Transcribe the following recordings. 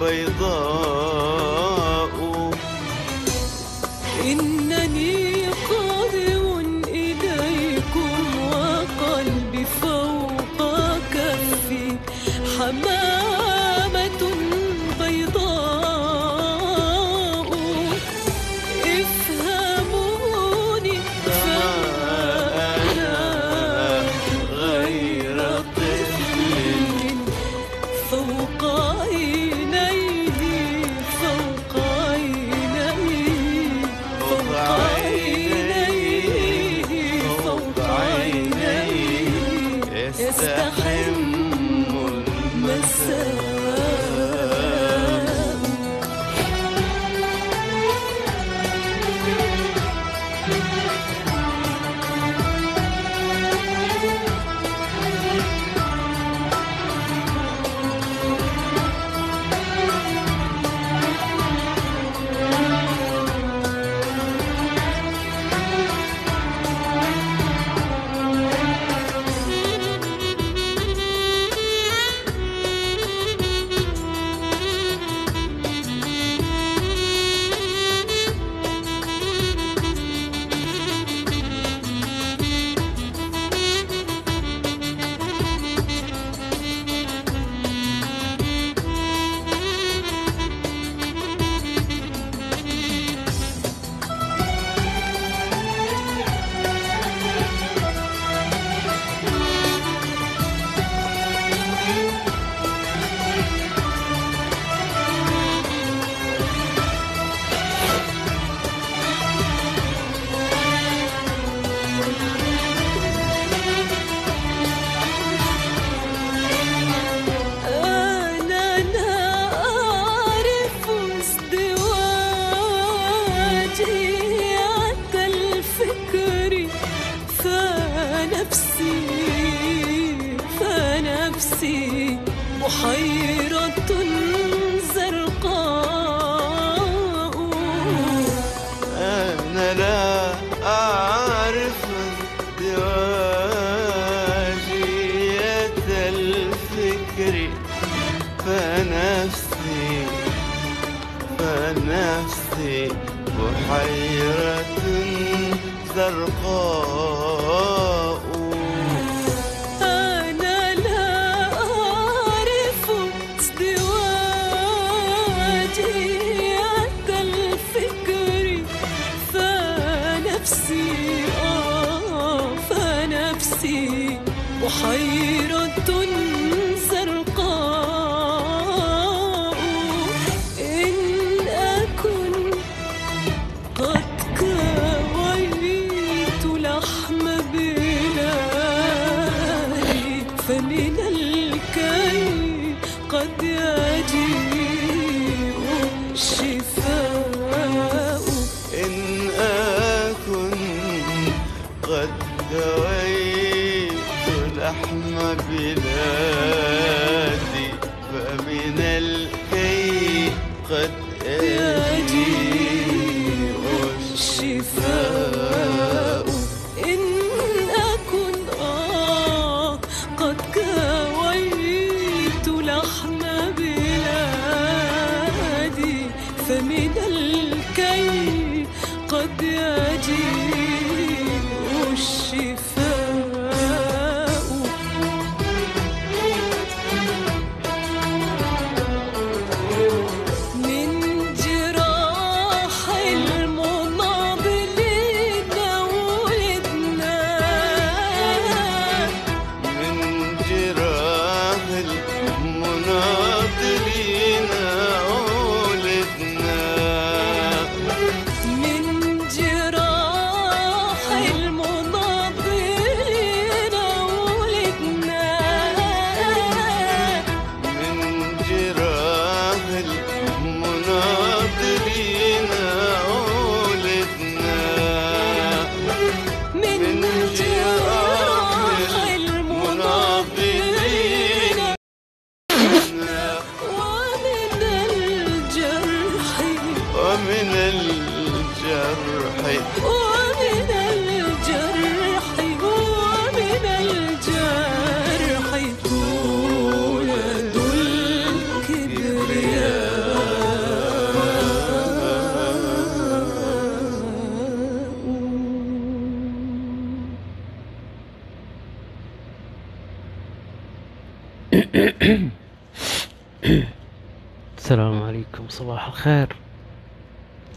بيضاء.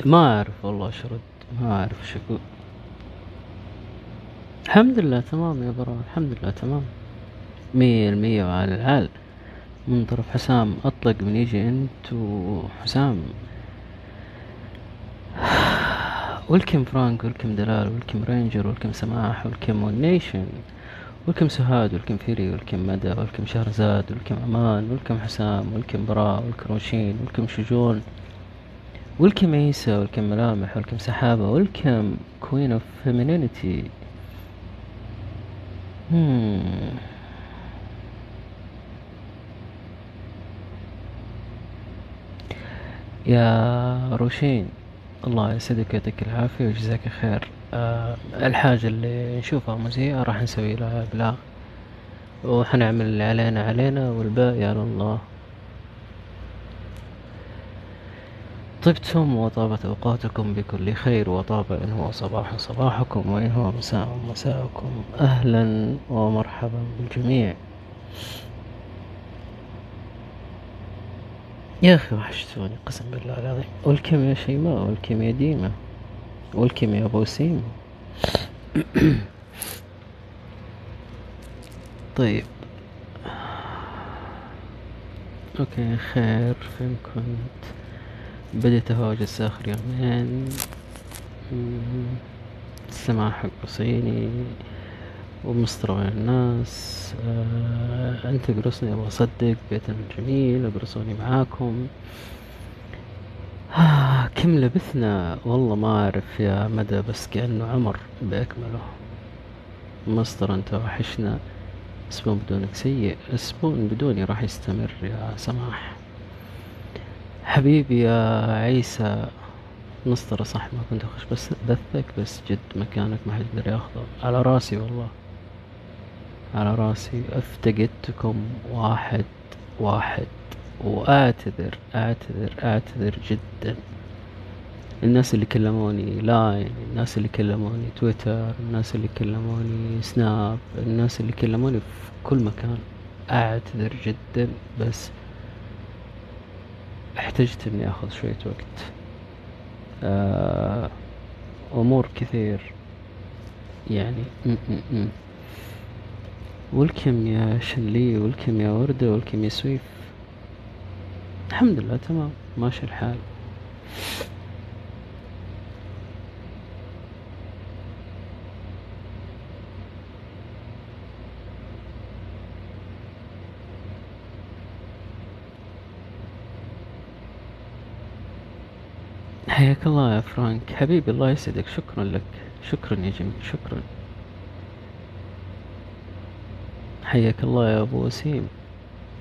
ما أعرف والله إيش ارد ما أعرف إيش أقول. الحمد لله تمام يا براء الحمد لله تمام. مية المية وعلى العال من طرف حسام أطلق من يجي أنت وحسام. welcome فرانك welcome دلال welcome رينجر welcome سماح welcome ونيشن welcome سهاد welcome فيري welcome مدى welcome شهرزاد welcome أمان welcome حسام welcome براء welcome روشين welcome شجون welcome عيسى welcome ملامح welcome سحابة welcome Queen of femininity يا روشين الله يسعدك ويعطيك العافية ويجزاك خير آه الحاجة اللي نشوفها مزيئة راح نسوي لها إبلاغ وحنعمل اللي علينا علينا والباقي على الله. طبتم وطابت أوقاتكم بكل خير وطاب إن هو صباح صباحكم وإن هو مساء مساءكم. أهلا ومرحبا بالجميع. يا أخي وحشتوني قسم بالله العظيم. والكم يا شيماء والكم يا ديمة والكم يا أبو سيم. طيب. أوكي خير. فين كنت؟ بديت أهواجس آخر يومين. مم، السماح حق صيني ومستوى الناس. آه أنت قرصني أبغى أصدق بيتنا الجميل اقرصوني معاكم. آه كم لبثنا؟ والله ما أعرف يا مدى بس كأنه عمر بأكمله. مصدر أنت وحشنا. أسبوع بدونك سيء أسبوع بدوني راح يستمر يا سماح. حبيبي يا عيسى مسطرة صح ما كنت أخش بس بثك بس جد مكانك ما حد يقدر ياخذه. على راسي والله. على راسي. أفتقدتكم واحد واحد. وأعتذر أعتذر أعتذر جدا. الناس اللي كلموني لاين الناس اللي كلموني تويتر الناس اللي كلموني سناب الناس اللي كلموني في كل مكان. أعتذر جدا بس احتجت إني آخذ شوية وقت. آه، أمور كثير. يعني م -م -م. ولكم يا شنلي ولكم يا وردة ولكم يا سويف. الحمد لله تمام. ماشي الحال. حياك الله يا فرانك. حبيبي الله يسعدك. شكرا لك. شكرا يا جميل. شكرا. حياك الله يا أبو وسيم.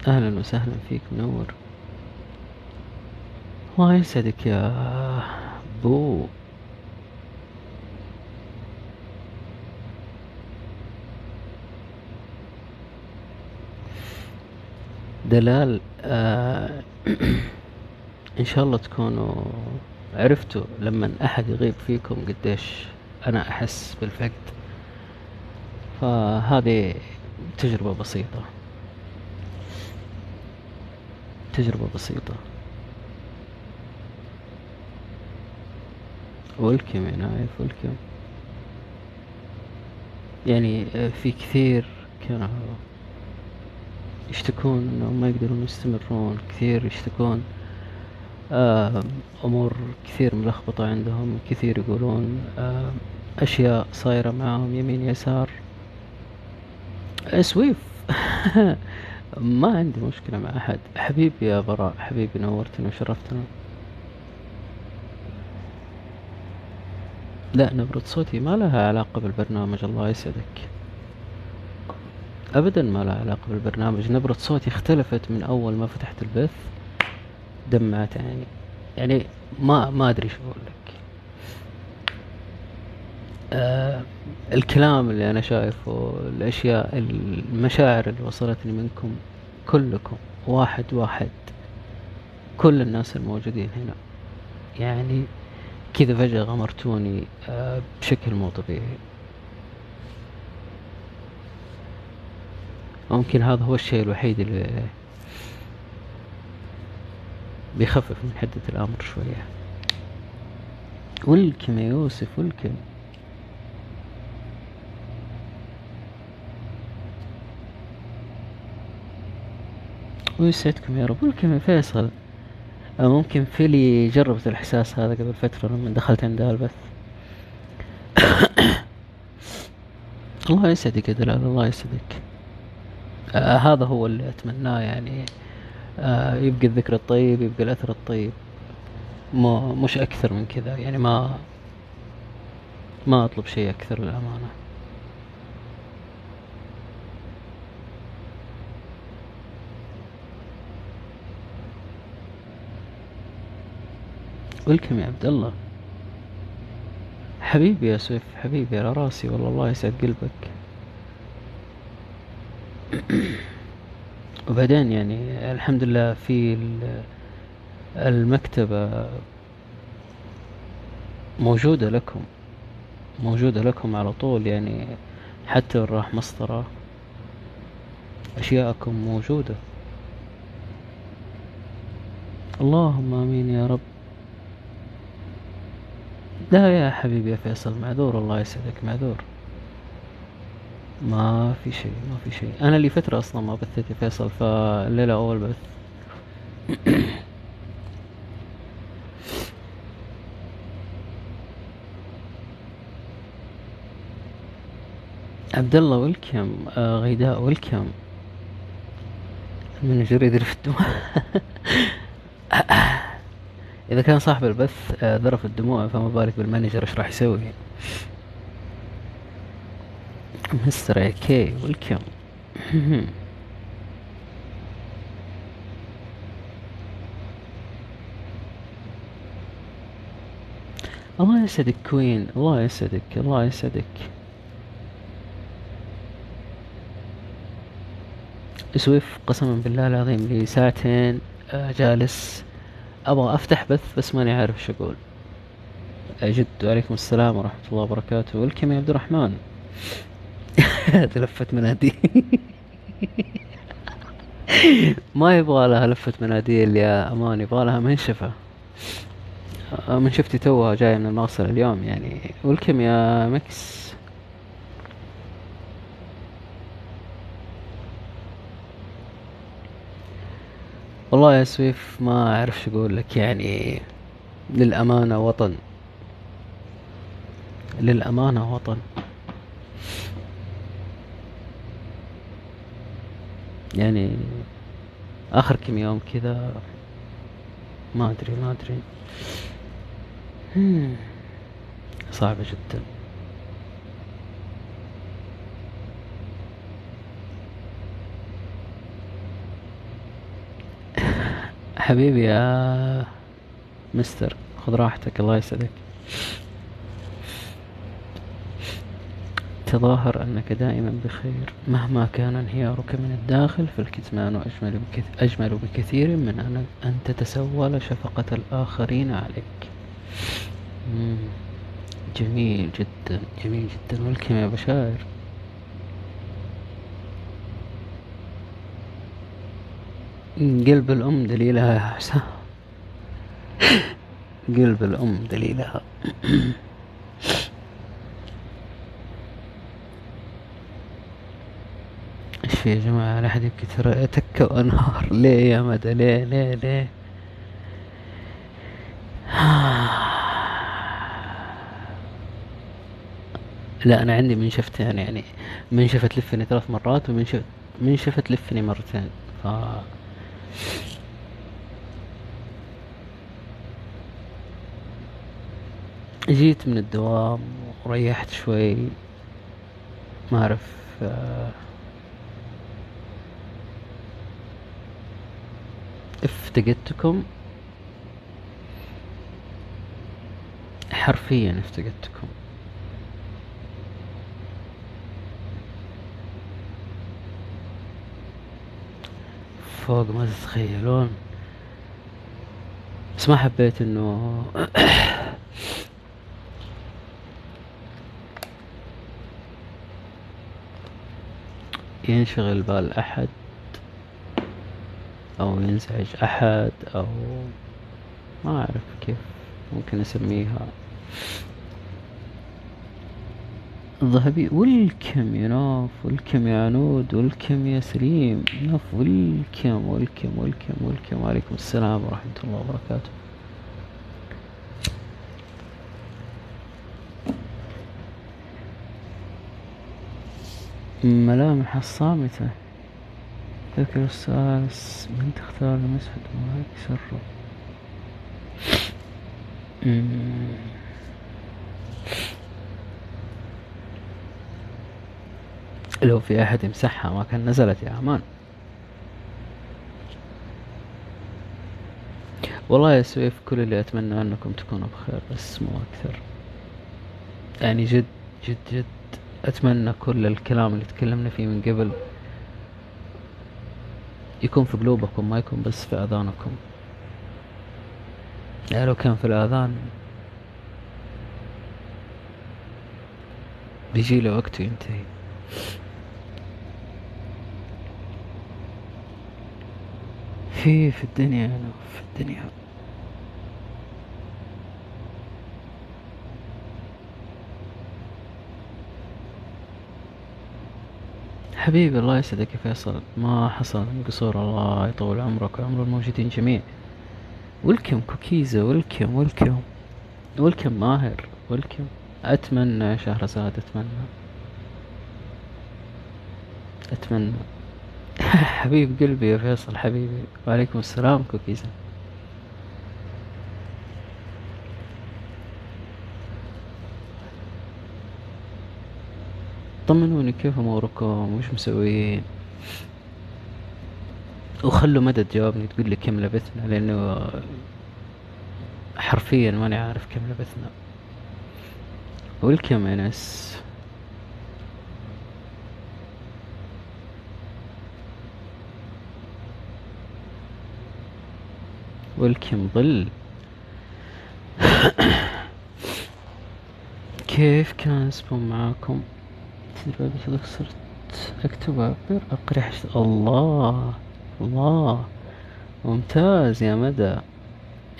أهلا وسهلا فيك منور الله يسعدك يا بو دلال آه إن شاء الله تكونوا عرفتوا لما أحد يغيب فيكم قديش أنا أحس بالفقد. فهذه تجربة بسيطة. تجربة بسيطة. ولكم يا نايف ولكم يعني آه، في كثير كانوا يشتكون إنهم ما يقدرون يستمرون. كثير يشتكون آه، أمور كثير ملخبطة عندهم كثير يقولون آه، أشياء صايرة معاهم يمين يسار. سويف. ما عندي مشكلة مع أحد. حبيبي يا براء حبيبي نورتنا وشرفتنا. لا نبرة صوتي. ما لها علاقة بالبرنامج الله يسعدك. ابدا ما لها علاقة بالبرنامج. نبرة صوتي اختلفت من أول ما فتحت البث. دمعت يعني. يعني ما ما أدري شو أقول لك. آه الكلام اللي أنا شايفه الأشياء المشاعر اللي وصلتني منكم كلكم واحد واحد كل الناس الموجودين هنا. يعني كذا فجأة غمرتوني آه بشكل مو طبيعي. ممكن هذا هو الشيء الوحيد اللي بيخفف من حدة الأمر شوية. ولكم يا يوسف ولكم ويسعدكم يا رب. ولكم يا فيصل. آه، ممكن فيلي جربت الإحساس هذا قبل فترة لما دخلت عندها ألبث. الله يسعدك يا دلال الله يسعدك. آه هذا هو اللي أتمناه يعني. يبقى الذكر الطيب يبقى الأثر الطيب. ما مش أكثر من كذا يعني ما ما أطلب شيء أكثر للأمانة. ولكم يا عبد الله؟ حبيبي يا سويف حبيبي على راسي والله الله يسعد قلبك. وبعدين يعني الحمد لله في ال- المكتبة موجودة لكم موجودة لكم على طول يعني حتى راح مسطرة أشياءكم موجودة. اللهم آمين يا رب. لا يا حبيبي يا فيصل معذور الله يسعدك معذور. ما في شيء ما في شيء. أنا لي فترة أصلا ما بثيت يا فيصل فالليلة أول بث عبد الله ويلكم آه غيداء ويلكم. من جريد الدموع. إذا كان صاحب البث آه ذرف الدموع فما بالك بال manager إيش راح يسوي؟ AK welcome الله يسعدك Queen. الله يسعدك الله يسعدك. سويف قسما بالله العظيم لي ساعتين آه، جالس. أبغى أفتح بث بس ماني عارف إيش أقول. جد وعليكم السلام ورحمة الله وبركاته. welcome يا عبد الرحمن؟ لفة مناديل. ما يبغى لها لفة مناديل يا أمان يبغى لها منشفة آه، منشفتي توها جاية من المغسل اليوم يعني. welcome يا مكس والله يا سويف ما أعرف شو أقول لك يعني. للأمانة وطن. للأمانة وطن. يعني آخر كم يوم كذا ما أدري ما أدري. هم، صعبة جدا. حبيبي يا مستر خذ راحتك الله يسعدك. تظاهر أنك دائما بخير. مهما كان انهيارك من الداخل فالكتمان أجمل, بكث... أجمل بكثير من أن... تتسول شفقة الآخرين عليك. جميل جدا جميل جدا. والكم يا بشاير قلب الأم دليلها يا حسام قلب الأم دليلها. في يا جماعة؟ لا أحد يبكي. تكة وأنهار. ليه يا مدى؟ ليه؟ ليه؟ ليه؟ لا أنا عندي منشفتين يعني منشفة تلفني ثلاث مرات ومنشفة منشفة تلفني مرتين. ف جيت من الدوام وريحت شوي. ما أعرف آه، افتقدتكم حرفيا افتقدتكم فوق ما تتخيلون. بس ما حبيت إنه ينشغل بال احد أو ينزعج أحد أو ما أعرف كيف ممكن أسميها. الذهبي والكم يا نوف والكم يا عنود والكم يا سليم. نوف والكم والكم والكم والكم. وعليكم السلام ورحمة الله وبركاته. ملامح الصامتة. ذكر السؤال من تختار المسعد وهيك سره. لو في أحد يمسحها ما كان نزلت يا أمان. والله يا سويف كل اللي أتمنى أنكم تكونوا بخير بس مو أكثر. يعني جد جد جد أتمنى كل الكلام اللي تكلمنا فيه من قبل يكون في قلوبكم ما يكون بس في آذانكم. يعني لو كان في الآذان بيجي له وقت وينتهي. في في الدنيا أنا في الدنيا. حبيبي الله يسعدك يا فيصل. ما حصل؟ من قصور الله يطول عمرك وعمر الموجودين جميع. ولكم كوكيزة ولكم ولكم ولكم ماهر ولكم أتمنى يا شهرزاد أتمنى. أتمنى. حبيب قلبي يا فيصل حبيبي. وعليكم السلام كوكيزة طمنوني كيف اموركم وش مسويين. وخلوا مدى تجاوبني تقول لي كم لبثنا لأنه حرفيا ماني عارف كم لبثنا والكم يا ناس والكم ظل كيف كان أسبوع معاكم تدري بس صرت أكتب اعبر اقري الله الله. ممتاز يا مدى.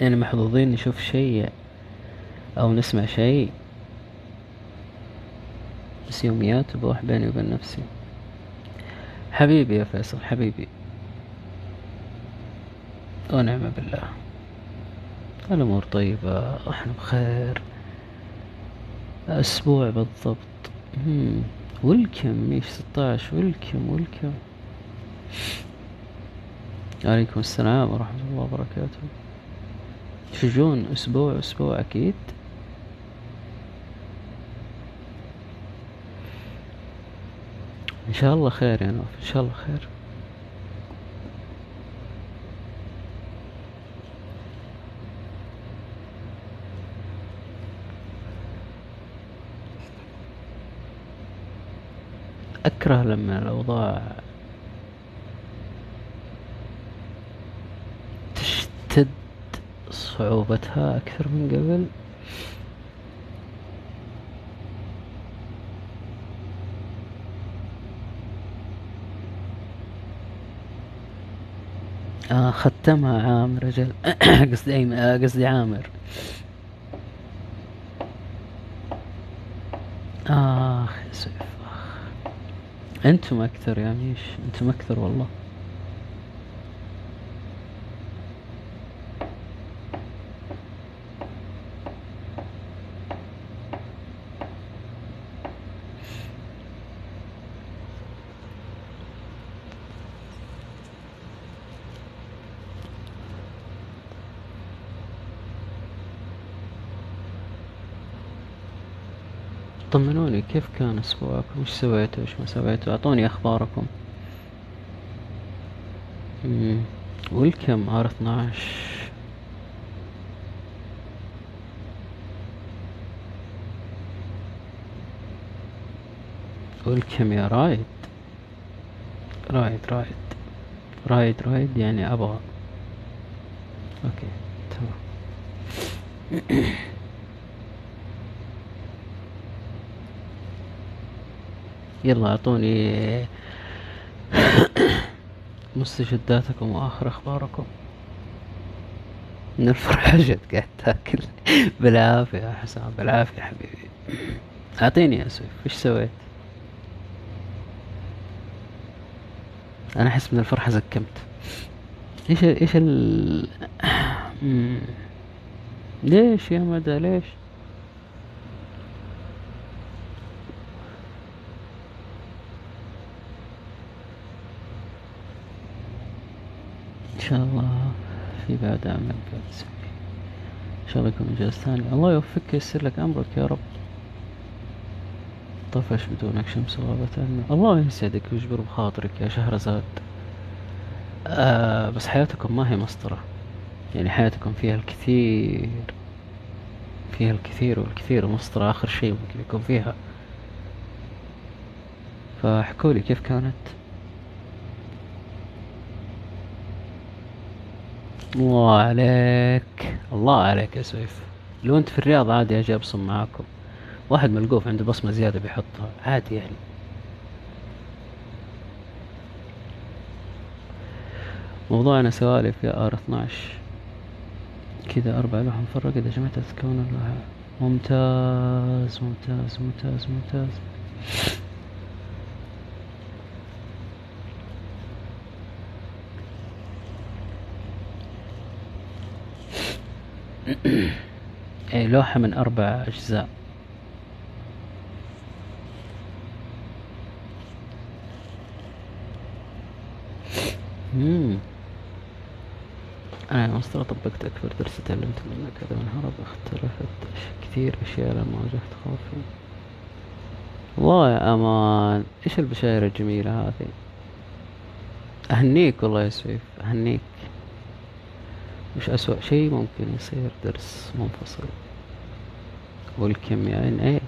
يعني محظوظين نشوف شيء أو نسمع شيء. بس يوميات بروح بيني وبين نفسي. حبيبي يا فيصل حبيبي. ونعم بالله. الأمور طيبة إحنا بخير. أسبوع بالضبط. مم. والكم ميش ستاش والكم والكم عليكم السلام ورحمة الله وبركاته. شجون أسبوع أسبوع أكيد. إن شاء الله خير يا نوف إن شاء الله خير. أكره لما الأوضاع تشتد صعوبتها أكثر من قبل. آه ختمها عامر رجل. قصدي أيمن آه قصدي عامر. آخ يا سيف. آخ أنتم أكثر يا ميش أنتم أكثر والله طمنوني كيف كان أسبوعكم وش سويتوا؟ وش ما سويتوا؟ أعطوني أخباركم. مم. welcome R 12 welcome يا رايد. رايد رايد. رايد رايد يعني أبغى. okay تمام. يلا أعطوني مستجداتكم وآخر أخباركم. من الفرحة جد قاعد تاكل. بالعافية يا حسام بالعافية حبيبي. أعطيني يا سويف وش سويت؟ أنا أحس من الفرحة زكمت. إيش إيش ال. ليش يا مدى؟ ليش؟ شاء الله في بعد عمل إن شاء الله يكون انجاز ثاني. الله يوفقك وييسر لك أمرك يا رب. طفش بدونك شمس غابت الله يسعدك ويجبر بخاطرك يا شهرزاد. آه بس حياتكم ما هي مسطرة. يعني حياتكم فيها الكثير. فيها الكثير والكثير مسطرة آخر شيء ممكن يكون فيها. فاحكولي كيف كانت؟ الله عليك. الله عليك يا سويف لو أنت في الرياض عادي أجي أبصم معاكم. واحد ملقوف عنده بصمة زيادة بيحطها. عادي يعني. موضوعنا سوالف يا R 12 كذا أربع لوح مفرقة. إذا جمعتها تتكون اللوحة ممتاز ممتاز ممتاز ممتاز. لوحة من أربع أجزاء. مم. أنا مسطرة طبقت أكبر درس تعلمت منه كذا وانهرب اختلفت أش- كثير أشياء لما واجهت خوفي. والله يا أمان إيش البشاير الجميلة هذه؟ أهنيك والله يا سويف أهنيك. مش أسوأ شيء ممكن يصير درس منفصل. والكيمياء إن إيه.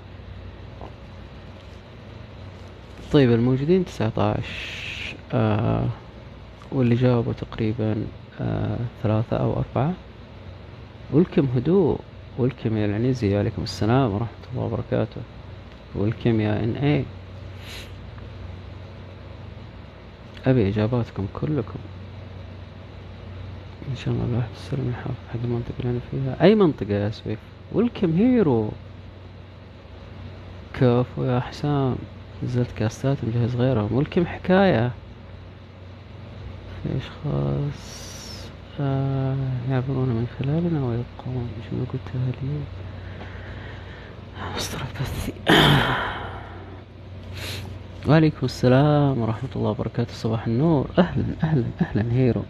طيب الموجودين تسعة عشر آه واللي جاوبوا تقريبا آه ثلاثة أو أربعة. والكم هدوء والكيمياء العنيزي عليكم السلام ورحمة الله وبركاته. والكيمياء إن إيه. أبي إجاباتكم كلكم. إن شاء الله الواحد يسلم يحافظ حق المنطقة اللي أنا فيها. أي منطقة يا سويف؟ والكم هيرو كفو يا حسام. نزلت كاستات مجهز غيرهم والكم حكاية. في أشخاص آه يعبرون من خلالنا ويبقون. شنو قلتها لي. مصدر البثي وعليكم السلام ورحمة الله وبركاته. صباح النور. أهلا أهلا أهلا هيرو.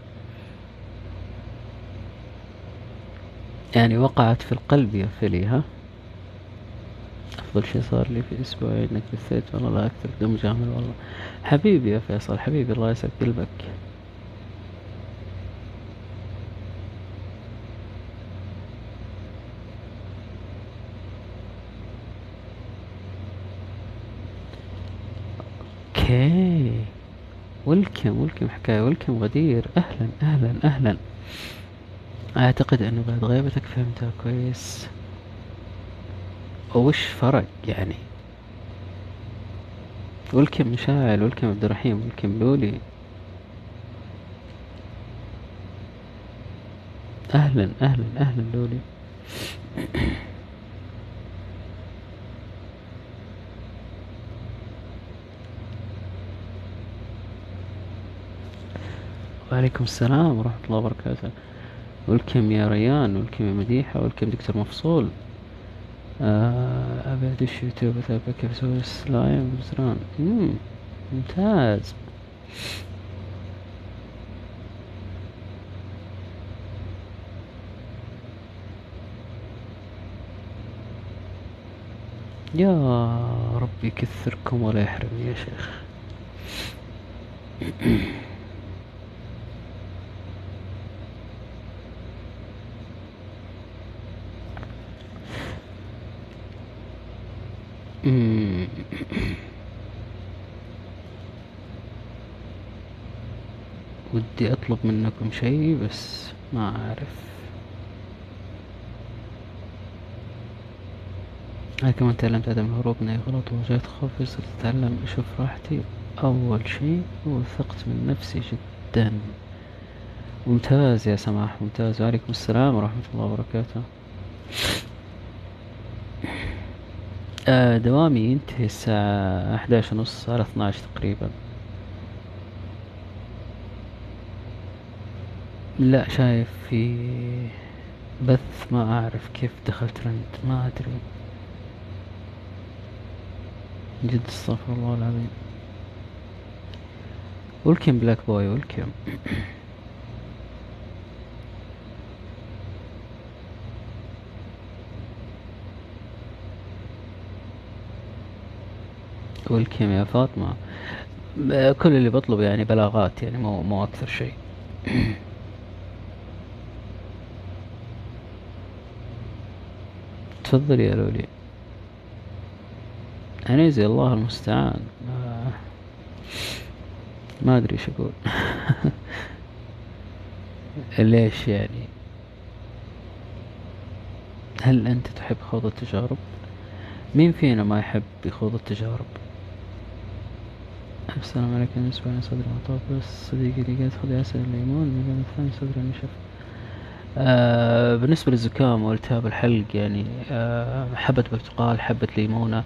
يعني وقعت في القلب يا فيلي ها؟ أفضل شي صار لي في أسبوعين إنك بثيت والله لا أكثر دم جامل والله. حبيبي يا فيصل حبيبي الله يسعد قلبك. أوكي. ولكم ولكم حكاية ولكم غدير. أهلا أهلا أهلا. أعتقد أنه بعد غيبتك فهمتها كويس. وش فرق يعني؟ ولكم مشاعل ولكم عبد الرحيم ولكم لولي. أهلا أهلا أهلا لولي. وعليكم السلام ورحمة الله وبركاته. ولكم يا ريان ولكم يا مديحة ولكم دكتور مفصول. آه، أبي أدش يوتيوب أتابع كيف أسوي سلايم بزران مم، ممتاز. يا ربي يكثركم ولا يحرمني يا شيخ. ودي أطلب منكم شيء بس ما أعرف. أنا كمان تعلمت عدم الهروب من أي غلط وواجهت خوفي صرت أتعلم أشوف راحتي. أول شيء وثقت من نفسي جدا. ممتاز يا سماح ممتاز. وعليكم السلام ورحمة الله وبركاته. آه دوامي ينتهي الساعة أحداش ونص على اثناش تقريبا. لا شايف في بث ما أعرف كيف دخل ترند ما أدري. جد استغفر الله العظيم. ولكم بلاك بوي ولكم ولكم يا فاطمة. كل اللي بطلبه يعني بلاغات يعني مو مو أكثر شيء. تفضل يا لولي. عنيزي الله المستعان. آه، ما أدري إيش أقول. ليش يعني؟ هل أنت تحب خوض التجارب؟ مين فينا ما يحب يخوض التجارب؟ السلام عليكم بالنسبة لي مطاف بس صديقي قاعد خذ عسل الليمون من الثاني صدري نشف آه بالنسبة للزكام والتهاب الحلق يعني آه حبة برتقال حبة ليمونة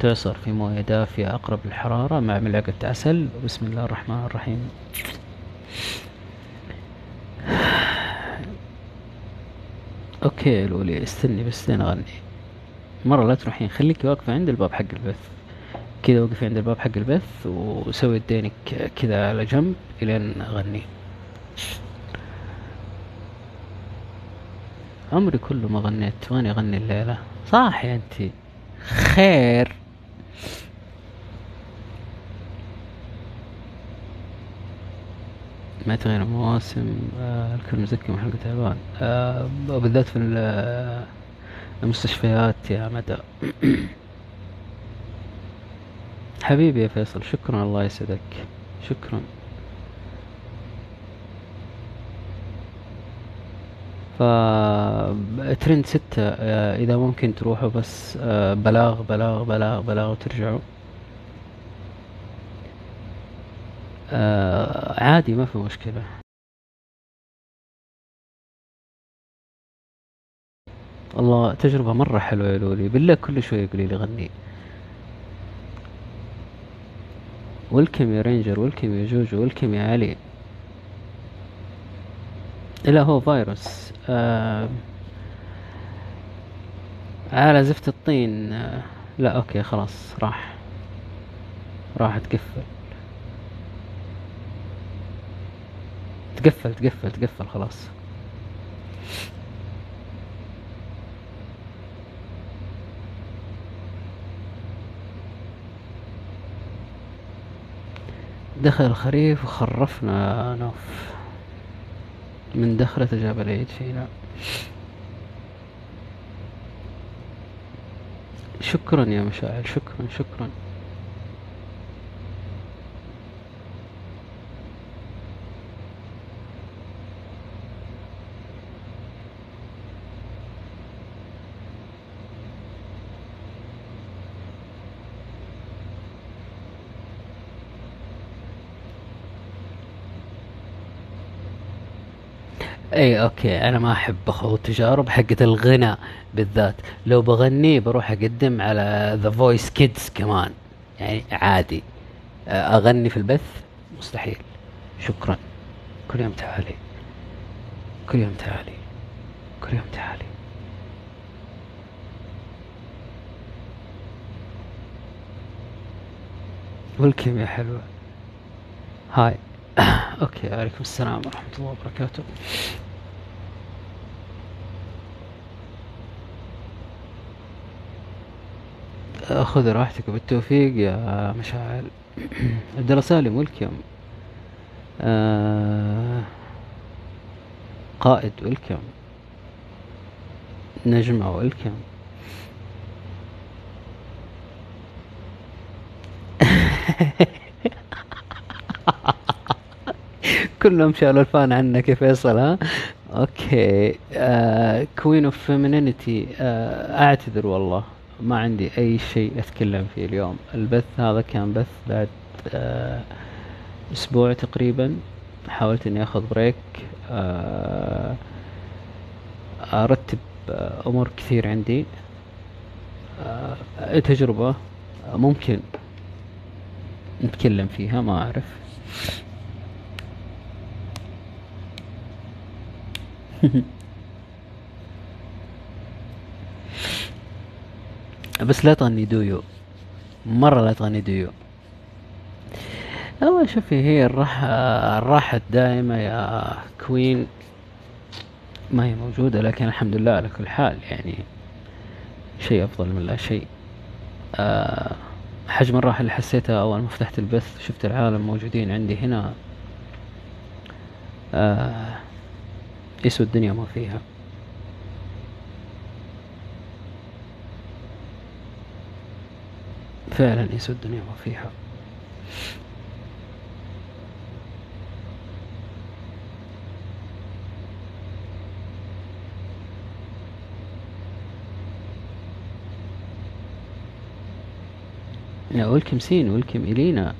تعصر في موية دافية أقرب للحرارة مع ملعقة عسل. بسم الله الرحمن الرحيم. أوكي لولي استني بس لين أغني. مرة لا تروحين خليكي واقفة عند الباب حق البث. كذا وقفي عند الباب حق البث وسوي يدينك كذا على جنب إلين أغني. عمري كله ما غنيت واني أغني الليلة. صح يا أنتي. خير. ما تغير المواسم آه الكل مزكي محلقة تعبان آه وبالذات في ال- المستشفيات يا مدى. حبيبي يا فيصل شكرا. الله يسعدك. شكرا. ف ترند ستة آه، إذا ممكن تروحوا بس آه، بلاغ بلاغ بلاغ بلاغ وترجعوا. آه، عادي ما في مشكلة. الله تجربة مرة حلوة يا لولي. بالله كل شوي يقولي لي غني. welcome يا رينجر welcome يا جوجو welcome يا علي. لا هو فيروس. آه على زفت الطين آه لا okay خلاص راح. راح تقفل. تقفل تقفل تقفل خلاص. دخل الخريف وخرفنا نوف. من دخلة جاب العيد فينا شكرا يا مشاعل شكرا شكرا. اي okay. أنا ما أحب اخوض التجارب حقت الغنى بالذات. لو بغني بروح أقدم على The Voice Kids كمان. يعني عادي. أغني في البث؟ مستحيل. شكرا. كل يوم تعالي. كل يوم تعالي. كل يوم تعالي. welcome يا حلوة. هاي. أوكي. عليكم السلام ورحمة الله وبركاته. خذ راحتك وبالتوفيق يا مشاعل. عبد الله سالم ويلكم آه قائد ويلكم نجمة ويلكم كلهم شالوا ال fan عنك يا فيصل ها؟ okay. Queen of Femininity أعتذر والله. ما عندي أي شيء أتكلم فيه اليوم. البث هذا كان بث بعد آه أسبوع تقريبا. حاولت إني أخذ break آه أرتب آه أمور كثير عندي. آه تجربة ممكن نتكلم فيها؟ ما أعرف. بس لا تغني دويو. مرة لا تغني دويو. أول شوفي هي الراحة الراحة الدائمة يا Queen. ما هي موجودة لكن الحمد لله على كل حال يعني شيء أفضل من لا شيء. أه حجم الراحة اللي حسيتها أول ما فتحت البث وشفت العالم موجودين عندي هنا. أه يسوى الدنيا ما فيها. فعلا يسوى الدنيا ما فيها لا welcome سين welcome إلينا.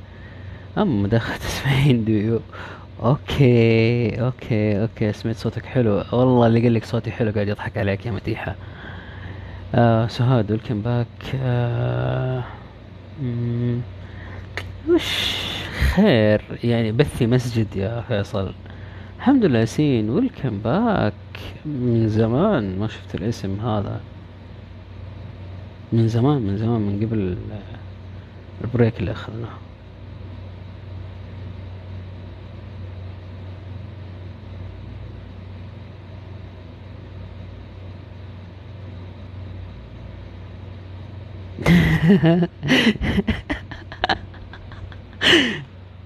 أما دخلت تسمعين duo okay okay okay سمعت صوتك حلو. والله اللي قال لك صوتي حلو قاعد يضحك عليك يا مديحة. آه سهاد welcome back. آه وش خير يعني بثي مسجد يا فيصل؟ الحمد لله ياسين welcome back. من زمان ما شفت الاسم هذا. من زمان من زمان من قبل البريك اللي أخذناه.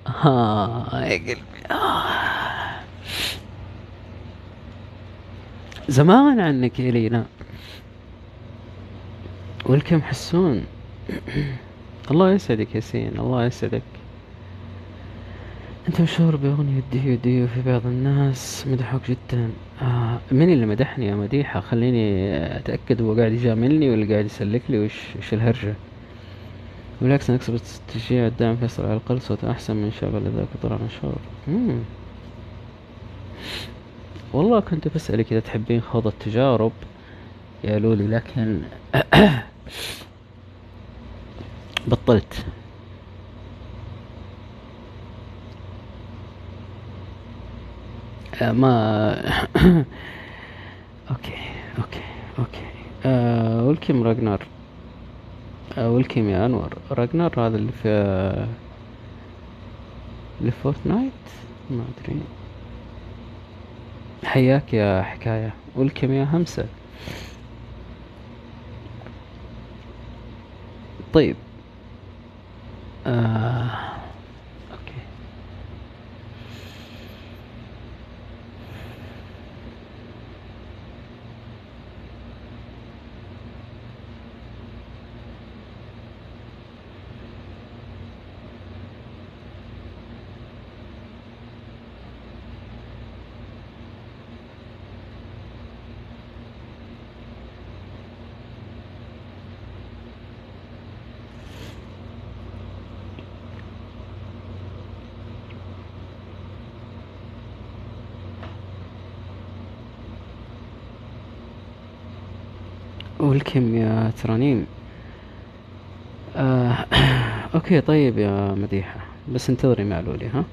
ها يا قلبي. آه. زمان عنك يا لينا. والكم حسون. الله يسعدك ياسين الله يسعدك. أنت مشهور بأغنية ديو ديو في بعض الناس مدحوك جدا. آه من اللي مدحني يا مديحة؟ خليني أتأكد هو قاعد يجاملني ولا قاعد يسلك لي؟ وش وش الهرجة؟ بالعكس أنا كسبت تشجيع الدعم فيصل على الأقل صوت أحسن من شعب ذاك طلع مشهور. والله كنت بسألك إذا تحبين خوض التجارب يا لولي لكن بطلت. ما okay okay okay. آه welcome راجنر. آه welcome يا أنور. راجنر هذا اللي في اللي في فورتنايت؟ ما أدري. حياك يا حكاية. والكم يا همسة. طيب. آه. والكم يا ترانيم. آه أوكي طيب يا مديحة بس انتظري مع لولي ها؟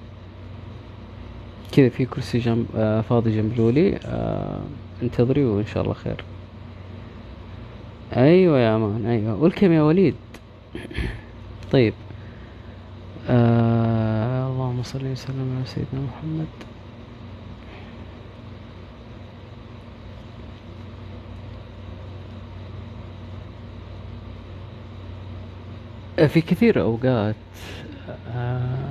كذا في كرسي جنب آه فاضي جنب لولي آه انتظري وإن شاء الله خير. أيوه يا أمان أيوه. والكم يا وليد. طيب. آه اللهم صل وسلم على سيدنا محمد. في كثير أوقات آه،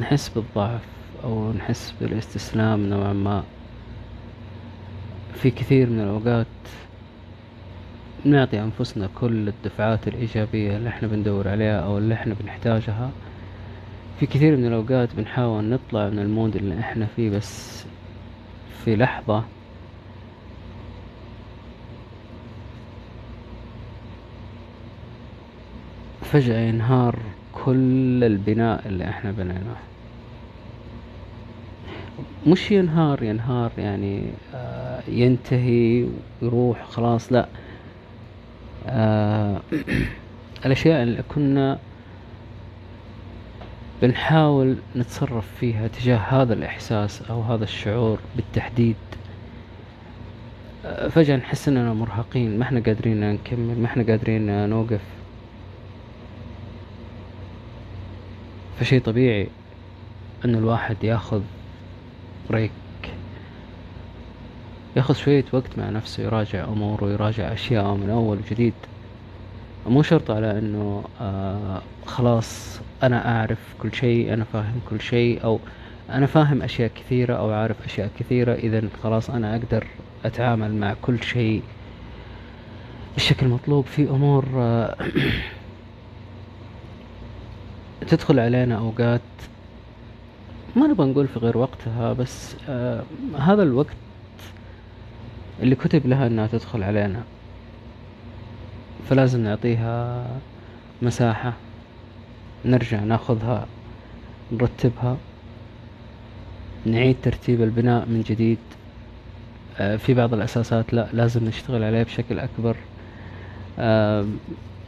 نحس بالضعف أو نحس بالاستسلام نوعا ما. في كثير من الأوقات نعطي أنفسنا كل الدفعات الإيجابية اللي إحنا بندور عليها أو اللي إحنا بنحتاجها. في كثير من الأوقات بنحاول نطلع من المود اللي إحنا فيه بس في لحظة فجأة ينهار كل البناء اللي إحنا بنيناه. مش ينهار ينهار يعني آه ينتهي ويروح خلاص لا. آه الأشياء اللي كنا بنحاول نتصرف فيها تجاه هذا الإحساس أو هذا الشعور بالتحديد آه فجأة نحس إننا مرهقين ما إحنا قادرين نكمل ما إحنا قادرين نوقف. فشي طبيعي أن الواحد ياخذ بريك ياخذ شوية وقت مع نفسه يراجع أموره ويراجع أشياءه من أول وجديد. مو شرط على إنه آه خلاص أنا أعرف كل شيء أنا فاهم كل شيء أو أنا فاهم أشياء كثيرة أو عارف أشياء كثيرة اذا خلاص أنا أقدر أتعامل مع كل شيء بالشكل المطلوب في أمور آه تدخل علينا أوقات ما نبغى نقول في غير وقتها بس آه هذا الوقت اللي كتب لها إنها تدخل علينا. فلازم نعطيها مساحة نرجع ناخذها نرتبها نعيد ترتيب البناء من جديد. آه في بعض الأساسات لا لازم نشتغل عليها بشكل أكبر. آه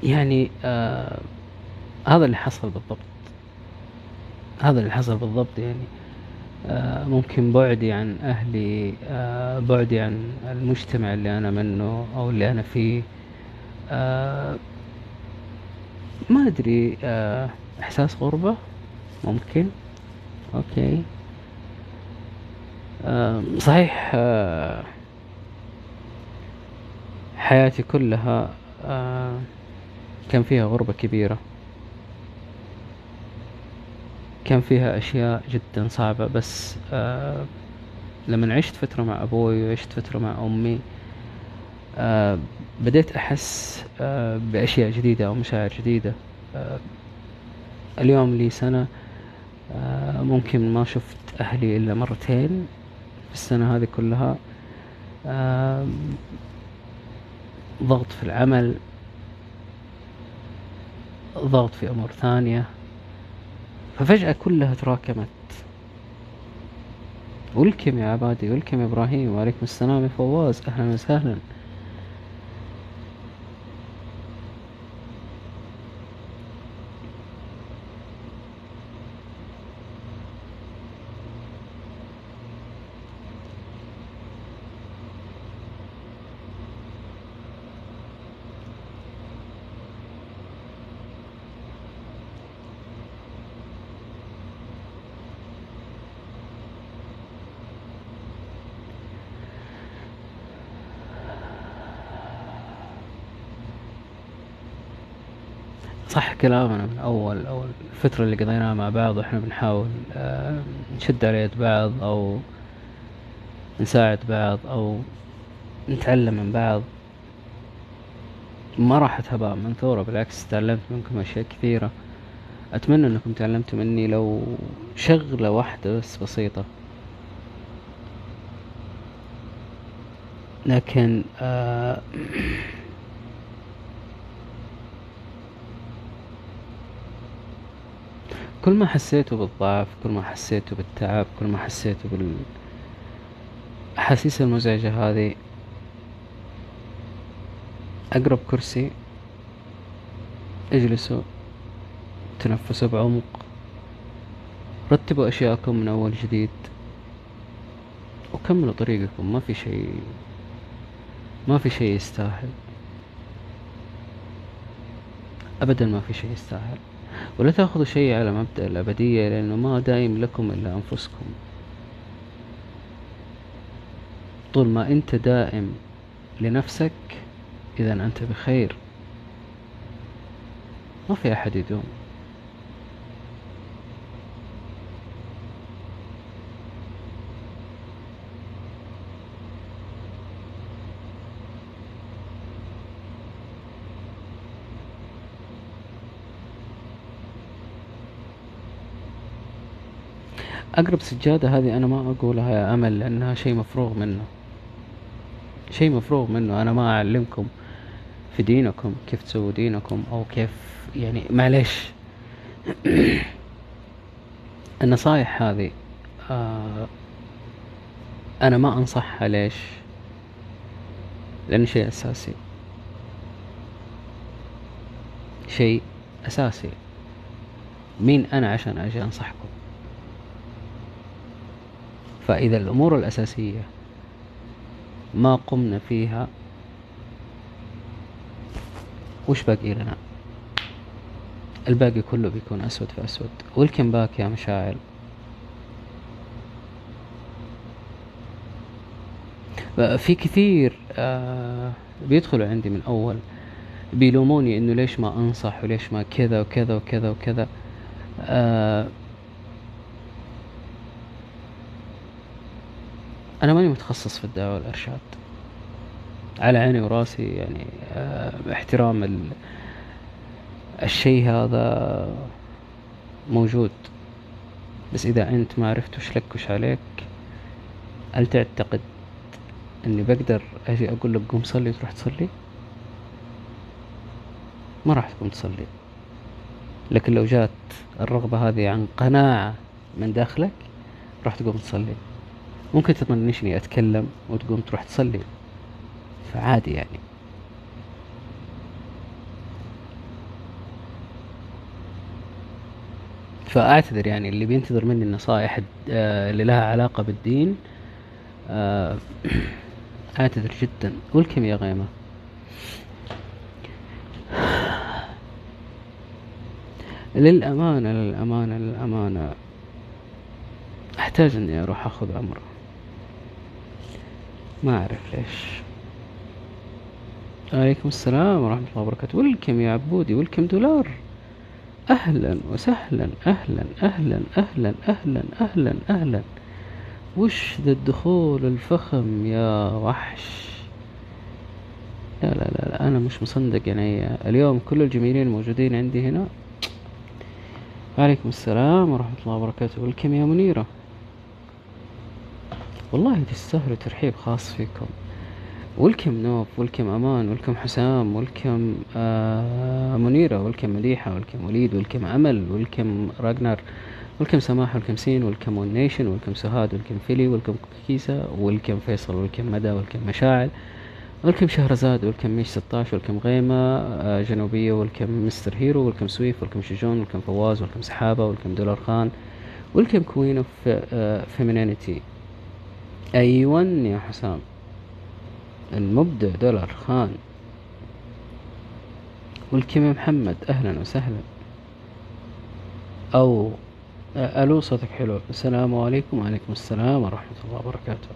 يعني آه هذا اللي حصل بالضبط. هذا اللي حصل بالضبط يعني. آه ممكن بعدي عن أهلي آه بعدي عن المجتمع اللي أنا منه أو اللي أنا فيه. آه ما أدري إحساس غربة؟ ممكن. أوكي. صحيح حياتي كلها كان فيها غربة كبيرة. كان فيها أشياء جدا صعبة بس آه لما عشت فترة مع أبوي وعشت فترة مع أمي آه بديت أحس آه بأشياء جديدة أو مشاعر جديدة. اليوم لي سنة ممكن ما شفت أهلي إلا مرتين في السنة هذه كلها. ضغط في العمل ضغط في أمور ثانية. ففجأة كلها تراكمت. ولكم يا عبادي ولكم يا إبراهيم وعليكم السلام يا فواز أهلا وسهلا صح كلامنا من أول أو الفترة اللي قضيناها مع بعض وإحنا بنحاول آه، نشد على يد بعض أو نساعد بعض أو نتعلم من بعض. ما راحت هباء منثورة بالعكس تعلمت منكم أشياء كثيرة. أتمنى أنكم تعلمتوا مني لو شغلة واحدة بس بسيطة. لكن آه كل ما حسيتوا بالضعف كل ما حسيتوا بالتعب كل ما حسيتوا بال أحاسيس المزعجة هذه أقرب كرسي اجلسوا تنفسوا بعمق رتبوا أشياءكم من أول جديد وكملوا طريقكم ما في شيء ما في شيء يستاهل. أبدا ما في شيء يستاهل. ولا تأخذوا شيء على مبدأ الأبدية لأنه ما دايم لكم إلا أنفسكم. طول ما أنت دائم لنفسك إذا أنت بخير. ما في أحد يدوم. أقرب سجادة هذه أنا ما أقولها يا أمل لأنها شيء مفروغ منه. شيء مفروغ منه. أنا ما أعلمكم في دينكم كيف تسووا دينكم أو كيف يعني معليش. النصايح هذه آه أنا ما أنصحها. ليش؟ لأنه شيء أساسي. شيء أساسي. مين أنا عشان أجي أنصحكم؟ فإذا الأمور الأساسية ما قمنا فيها وش باقي لنا؟ الباقي كله بيكون أسود في أسود. والكم باك يا مشاعل؟ في كثير آه بيدخلوا عندي من أول بيلوموني إنه ليش ما أنصح وليش ما كذا وكذا وكذا وكذا. أنا ماني متخصص في الدعوة والإرشاد. على عيني وراسي يعني آه، احترام ال... الشيء هذا موجود. بس إذا أنت ما عرفت وش لك وش عليك هل تعتقد إني بقدر أجي أقول لك قوم صلي وتروح تصلي؟ ما راح تقوم تصلي. لكن لو جات الرغبة هذه عن قناعة من داخلك راح تقوم تصلي. ممكن تطنشني أتكلم وتقوم تروح تصلي. فعادي يعني. فأعتذر يعني اللي بينتظر مني النصائح آه، اللي لها علاقة بالدين آه، أعتذر جدا. والكم يا غيمة؟ للأمانة للأمانة للأمانة. أحتاج إني أروح أخذ عمرة ما أعرف ليش. عليكم السلام ورحمة الله وبركاته. ولكم يا عبودي ولكم دولار أهلا وسهلا أهلا أهلا أهلا أهلا أهلا أهلا. وش ذا الدخول الفخم يا وحش؟ لا لا لا, لا أنا مش مصندق يعني. اليوم كل الجميلين الموجودين عندي هنا. وعليكم السلام ورحمة الله وبركاته. ولكم يا منيرة. والله تستاهلوا ترحيب خاص فيكم. ولكم نوف ولكم أمان ولكم حسام ولكم آه منيرة ولكم مديحة ولكم وليد ولكم أمل ولكم راجنر welcome سماح welcome سين welcome One Nation welcome سهاد welcome فيلي welcome كيسة welcome فيصل welcome مدى welcome مشاعل welcome شهرزاد welcome ميش 16 welcome غيمة آه جنوبية welcome Mister Hero welcome سويف welcome شجون welcome فواز welcome سحابة welcome دولار خان welcome Queen of Femininity أيوان يا حسام. المبدع دولار خان. والكيمي محمد؟ أهلا وسهلا. أو ألو صوتك حلو. السلام عليكم. وعليكم السلام ورحمة الله وبركاته.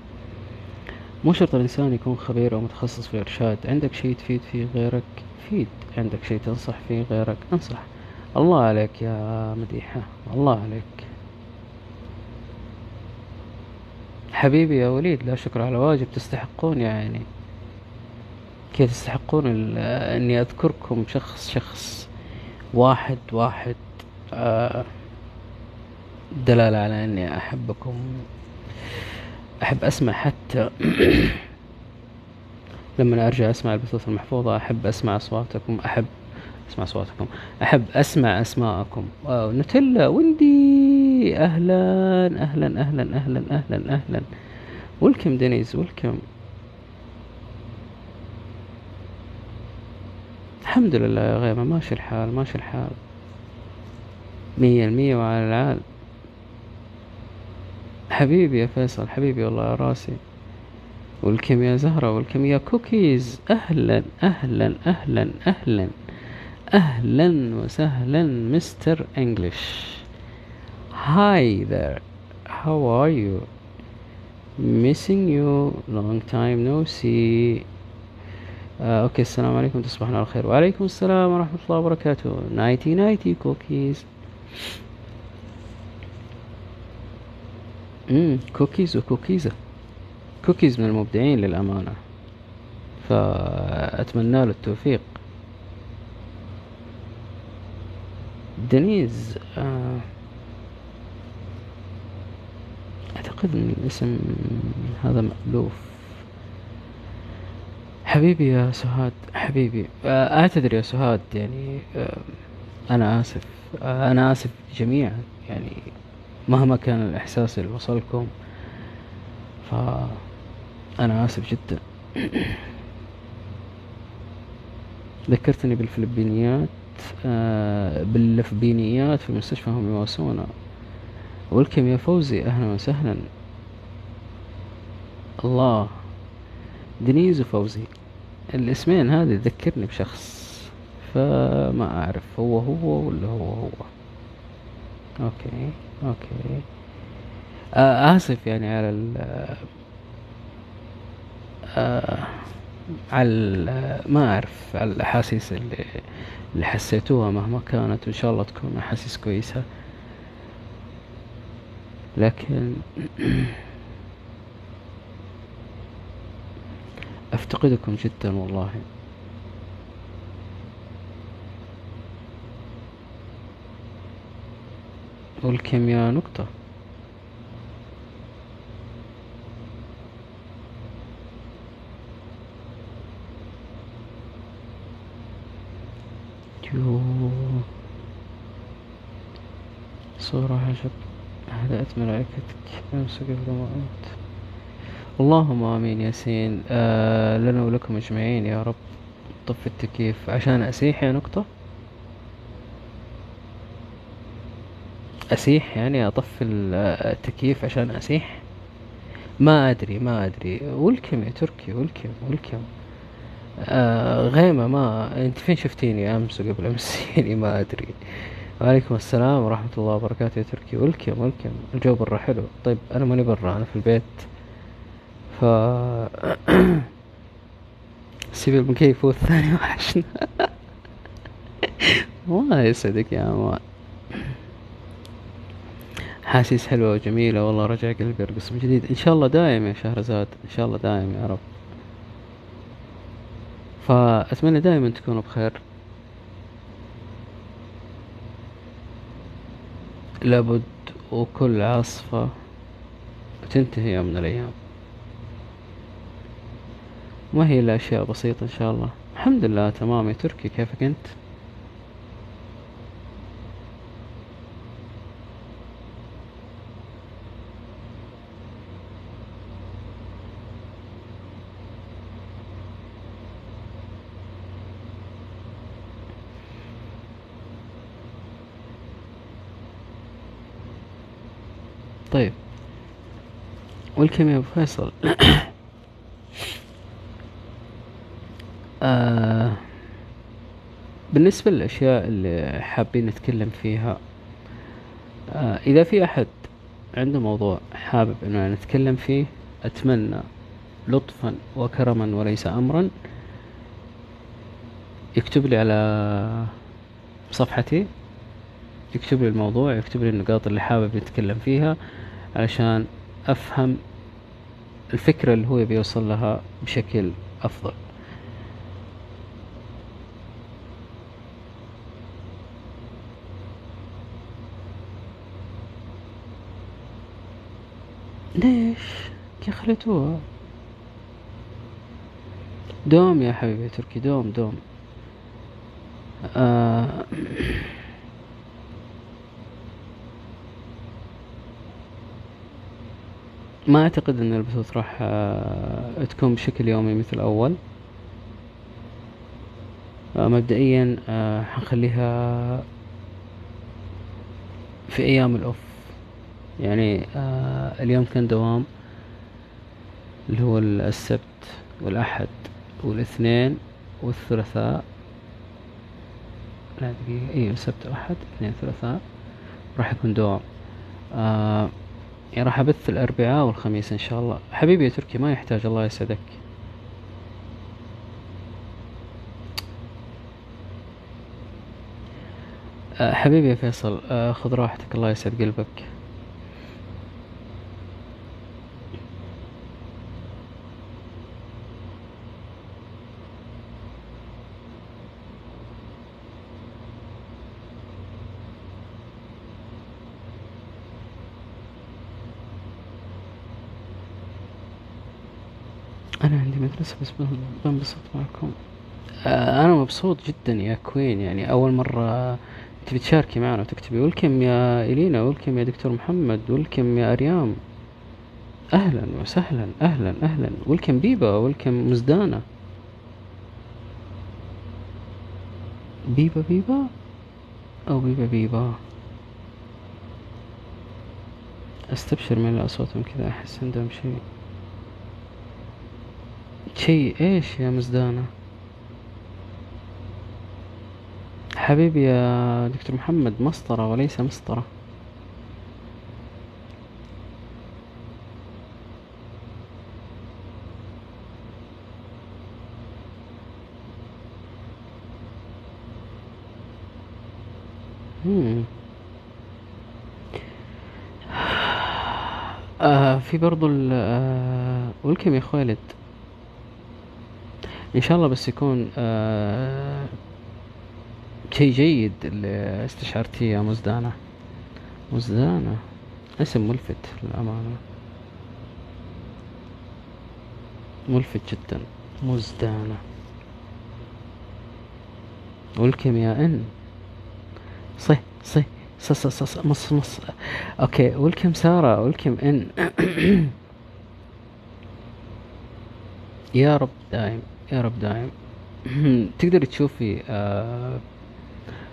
مو شرط الإنسان يكون خبير أو متخصص في الإرشاد عندك شيء تفيد فيه غيرك؟ مفيد عندك شيء تنصح فيه غيرك؟ انصح. الله عليك يا مديحة. الله عليك. حبيبي يا وليد لا شكر على واجب تستحقون يا عيني كيف تستحقون إني أذكركم شخص شخص واحد واحد آه، دلالة على إني أحبكم. أحب أسمع حتى لما أرجع أسمع البثوث المحفوظة أحب أسمع أصواتكم أحب اسمع اصواتكم أحب أسمع أسماءكم. نوتيلا ويندي أهلا أهلا أهلا أهلا أهلا أهلا welcome دينيز welcome الحمد لله يا غيمة ماشي الحال ماشي الحال. مية المية وعلى العال. حبيبي يا فيصل حبيبي والله يا راسي. welcome يا زهرة welcome يا كوكيز. أهلا أهلا أهلا أهلا. أهلا وسهلا Mister English Hi there. How are you? Missing you. Long time no see. آه okay السلام عليكم تصبحون على خير وعليكم السلام ورحمة الله وبركاته nighty nighty كوكيز امم كوكيز وكوكيزة كوكيز من المبدعين للأمانة. فأتمنى له التوفيق. دنيز آه أعتقد أن الاسم هذا مألوف. حبيبي يا سهاد حبيبي. آه، اعتذر يا سهاد يعني آه، أنا آسف. آه، أنا آسف جميعا يعني مهما كان الإحساس اللي وصلكم. ف أنا آسف جدا. ذكرتني بالفلبينيات. آه، بالفلبينيات في مستشفى هم يواسونا welcome يا فوزي أهلا وسهلا. الله. دنيز وفوزي. الاسمين هذه تذكرني بشخص فما أعرف هو هو ولا هو هو؟ okay okay. آه آسف يعني على ال آه على ما أعرف على الأحاسيس اللي اللي حسيتوها مهما كانت وان شاء الله تكون أحاسيس كويسة. لكن أفتقدكم جدا والله. والكيمياء نقطة. يو صورة عجب هدأت ملائكتك. أمس قبل ما أموت اللهم آمين ياسين آه لنا ولكم أجمعين يا رب. طف التكييف. عشان أسيح يا نقطة. أسيح يعني أطفي ال- التكييف عشان أسيح. ما أدري ما أدري. ولكم يا تركي ولكم ولكم آه غيمة ما أنت فين شفتيني أمس وقبل أمس؟ يعني ما أدري. وعليكم السلام ورحمة الله وبركاته يا تركي. ولكم ولكم الجو برا حلو. طيب أنا ماني برا أنا في البيت. ف سيب المكيف والثاني وحشنا. الله يسعدك يا أمان حاسيس حلوة وجميلة. والله رجع قلبي يرقص من جديد. إن شاء الله دايم يا شهرزاد. إن شاء الله دايم يا رب. فأتمنى دائما تكونوا بخير. لابد وكل عاصفة تنتهي يوم من الأيام. ما هي إلا أشياء بسيطة إن شاء الله؟ الحمد لله تمام. يا تركي كيفك أنت؟ طيب. والكم يا ابو فيصل. آه بالنسبة للأشياء اللي حابين نتكلم فيها آه إذا في أحد عنده موضوع حابب إنه نتكلم فيه أتمنى لطفا وكرما وليس أمرا يكتب لي على صفحتي يكتب لي الموضوع يكتب لي النقاط اللي حابب يتكلم فيها. علشان أفهم الفكرة اللي هو يبي يوصل لها بشكل أفضل. ليش؟ خليتوها. دوم يا حبيبي تركي دوم دوم. آه. ما أعتقد إن البثوث راح آه تكون بشكل يومي مثل أول. آه مبدئيا آه حنخليها في أيام الأوف. يعني اليوم كان دوام اللي هو السبت والأحد والاثنين والثلاثاء. لا دقيقة. أيوه سبت واحد اثنين ثلاثاء. راح يكون دوام. آه يعني راح أبث الأربعاء والخميس إن شاء الله. حبيبي يا تركي ما يحتاج الله يسعدك. آه حبيبي يا فيصل آه خذ راحتك الله يسعد قلبك. بس بن- بنبسط معكم. آه أنا مبسوط جدا يا كوين يعني أول مرة تبي تشاركي معنا وتكتبي. ولكم يا إلينا ولكم يا دكتور محمد ولكم يا أريام. أهلا وسهلا أهلا أهلا. ولكم بيبا ولكم مزدانة. بيبا بيبا؟ أو بيبا بيبا. أستبشر من أصواتهم كذا أحس عندهم شيء. شيء إيش يا مزدانة؟ حبيبي يا دكتور محمد مسطرة وليس مسطرة. مم. آه في برضو ال آه ولكم يا خالد. إن شاء الله بس يكون آه شيء جيد اللي استشعرتيه يا مزدانة. مزدانة. اسم ملفت للأمانة. ملفت جدا. مزدانة. ولكم يا إن. صح صح ص ص ص ص- مص مص. أوكي ولكم سارة ولكم إن. يا رب دايم. يا رب دايم تقدري تشوفي آه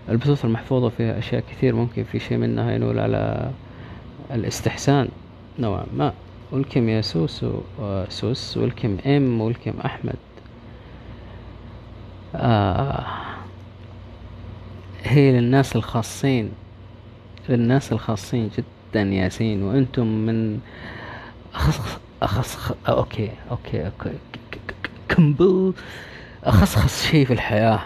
البثوث المحفوظة فيها أشياء كثير ممكن في شيء منها ينول على الاستحسان نوعا ما. ولكم يا سوسو آه، سوس ولكم إم ولكم أحمد. آه هي للناس الخاصين للناس الخاصين جدا ياسين. وأنتم من أخص أخص ك- ك- ك- كمبل أخصخص شيء في الحياة.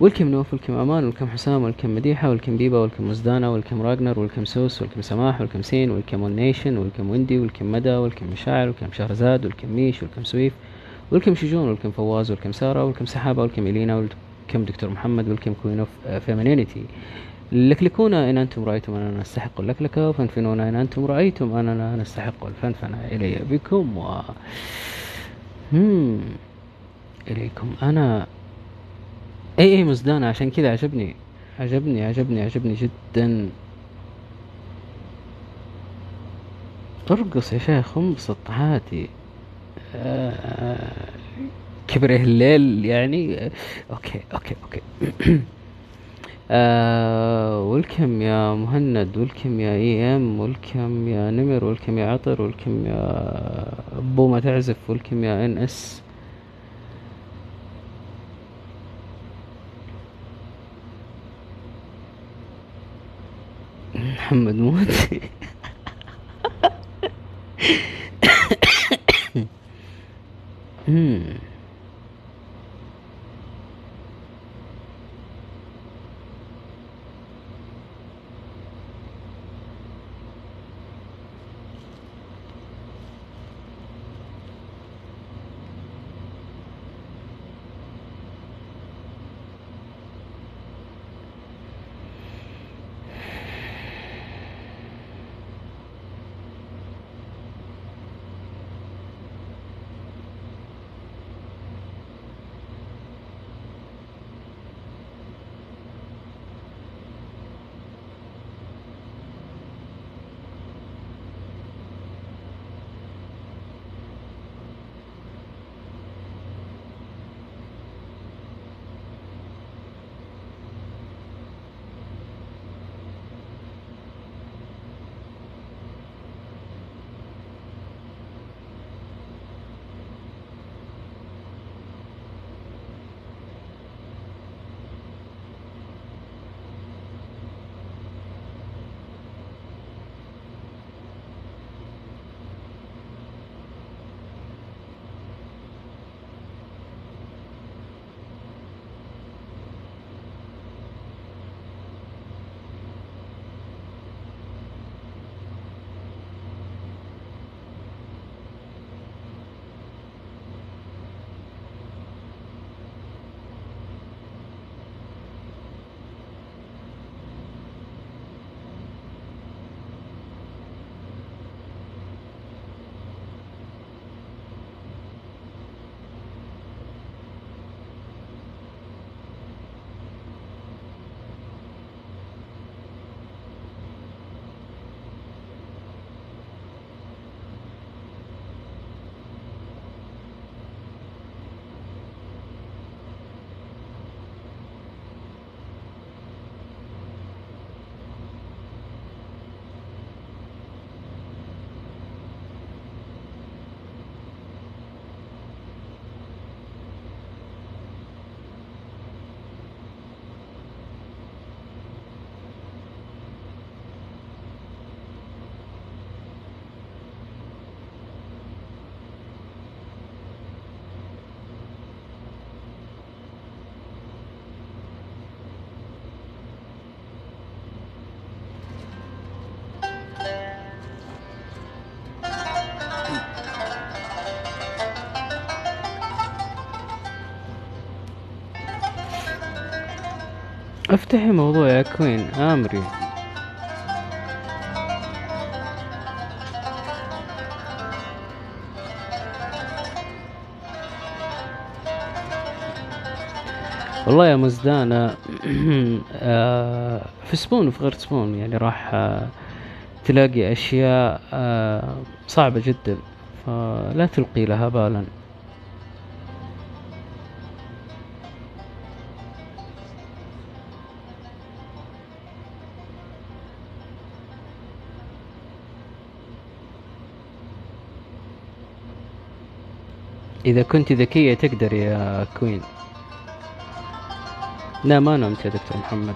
ولكم نوف ولكم أمان ولكم حسام ولكم مديحة ولكم بيبا ولكم مزدانة ولكم راجنر ولكم سوس ولكم سماح ولكم سين ولكم ون نيشن ولكم ويندي ولكم مدى ولكم مشاعر ولكم شهرزاد ولكم ميش ولكم سويف ولكم شجون ولكم فواز ولكم سارة ولكم سحابة ولكم إلينا ولكم دكتور محمد ولكم كوين اوف فيمينينيتي لكلكونا إن أنتم رأيتم أننا نستحق اللكلكة وفنفنونا إن أنتم رأيتم أننا نستحق الفنفنة. إلي بكم و إليكم أنا. أي أي مزدانة عشان كذا عجبني. عجبني عجبني عجبني جدا. ارقص يا شيخ انبسط عادي آه، كبرة الليل يعني. آه، okay okay okay. آه welcome يا مهند welcome يا اي ام welcome يا نمر welcome يا عطر welcome يا بوما تعزف welcome يا ان اس محمد موتي مم. افتحي موضوع يا Queen أمري. والله يا مزدانة آه، في سبون وفي غير سبون يعني راح آه، تلاقي أشياء آه، صعبة جدا فلا تلقي لها بالا. إذا كنت ذكية تقدر يا كوين. لا ما نمت يا دكتور محمد.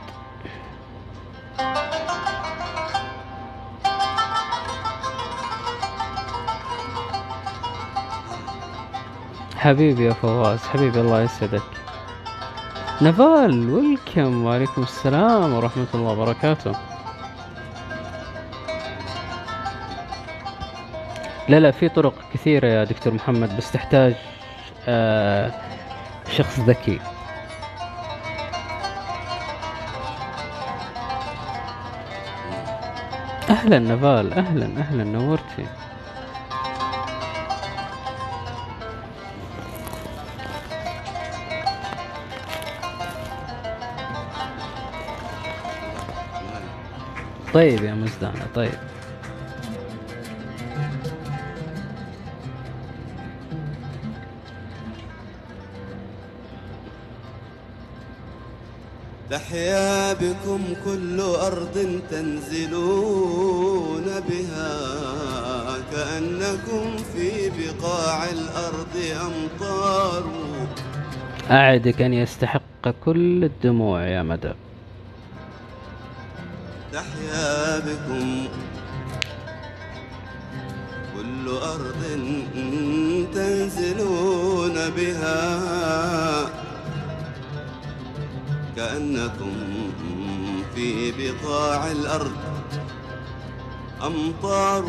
حبيبي يا فواز حبيبي الله يسعدك. نفال ويلكم وعليكم السلام ورحمة الله وبركاته. لا لا في طرق كثيرة يا دكتور محمد بس تحتاج آه شخص ذكي. أهلا نفال أهلا أهلا نورتي. طيب يا مزدانة طيب. تحيا بكم كل أرض تنزلون بها كأنكم في بقاع الأرض أمطار. أعدك أن يستحق كل الدموع يا مدى. تحيا بكم كل أرض تنزلون بها كأنكم في بقاع الأرض. أمطار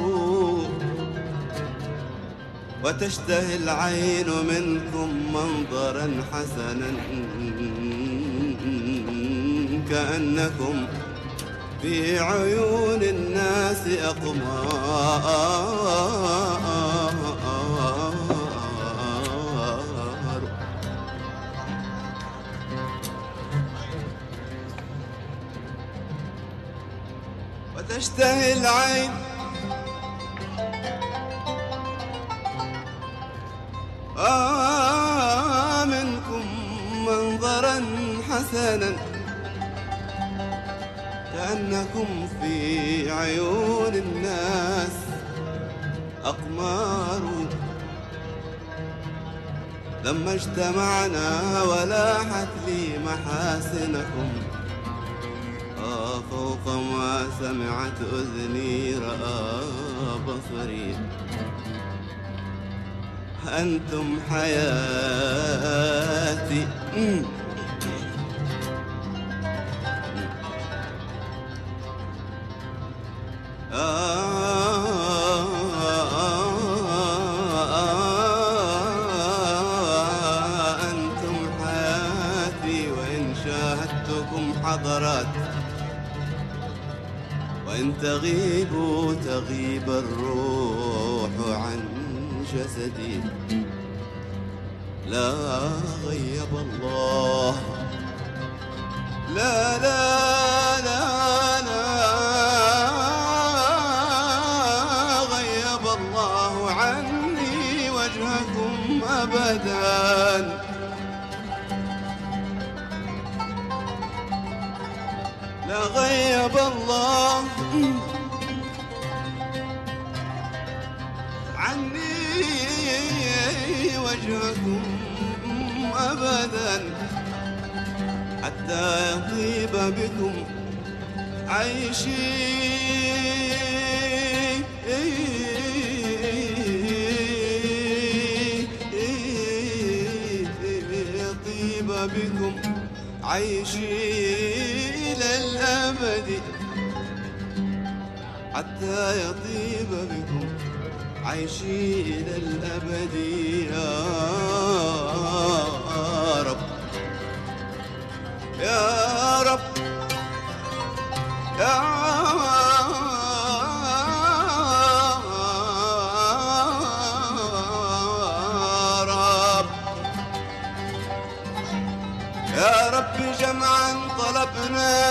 وتشتهي العين منكم منظرا حسنا. كأنكم في عيون الناس أقمار. وتشتهي العين. آه منكم منظرا حسنا كأنكم في عيون الناس أقمار. لما اجتمعنا ولاحت لي محاسنكم فوق ما سمعت أذني رأى بصري. أنتم حياتي. وإن تغيبوا تغيب الروح عن جسدي. لا غيب الله. حتى يطيب بكم عيشي. يطيب بكم عيشي حتى يطيب بكم عيشي إلى الأبد.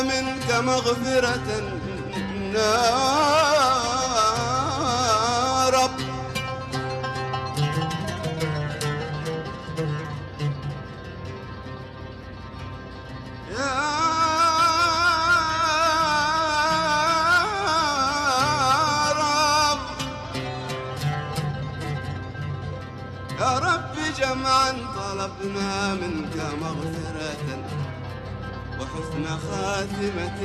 منك مغفرة يا رب. يا رب. يا رب جمعا طلبنا منك مغفرة وحسن خاتمة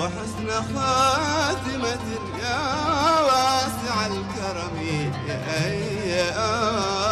وحسن خاتمة يا واسع الكرم يا أيها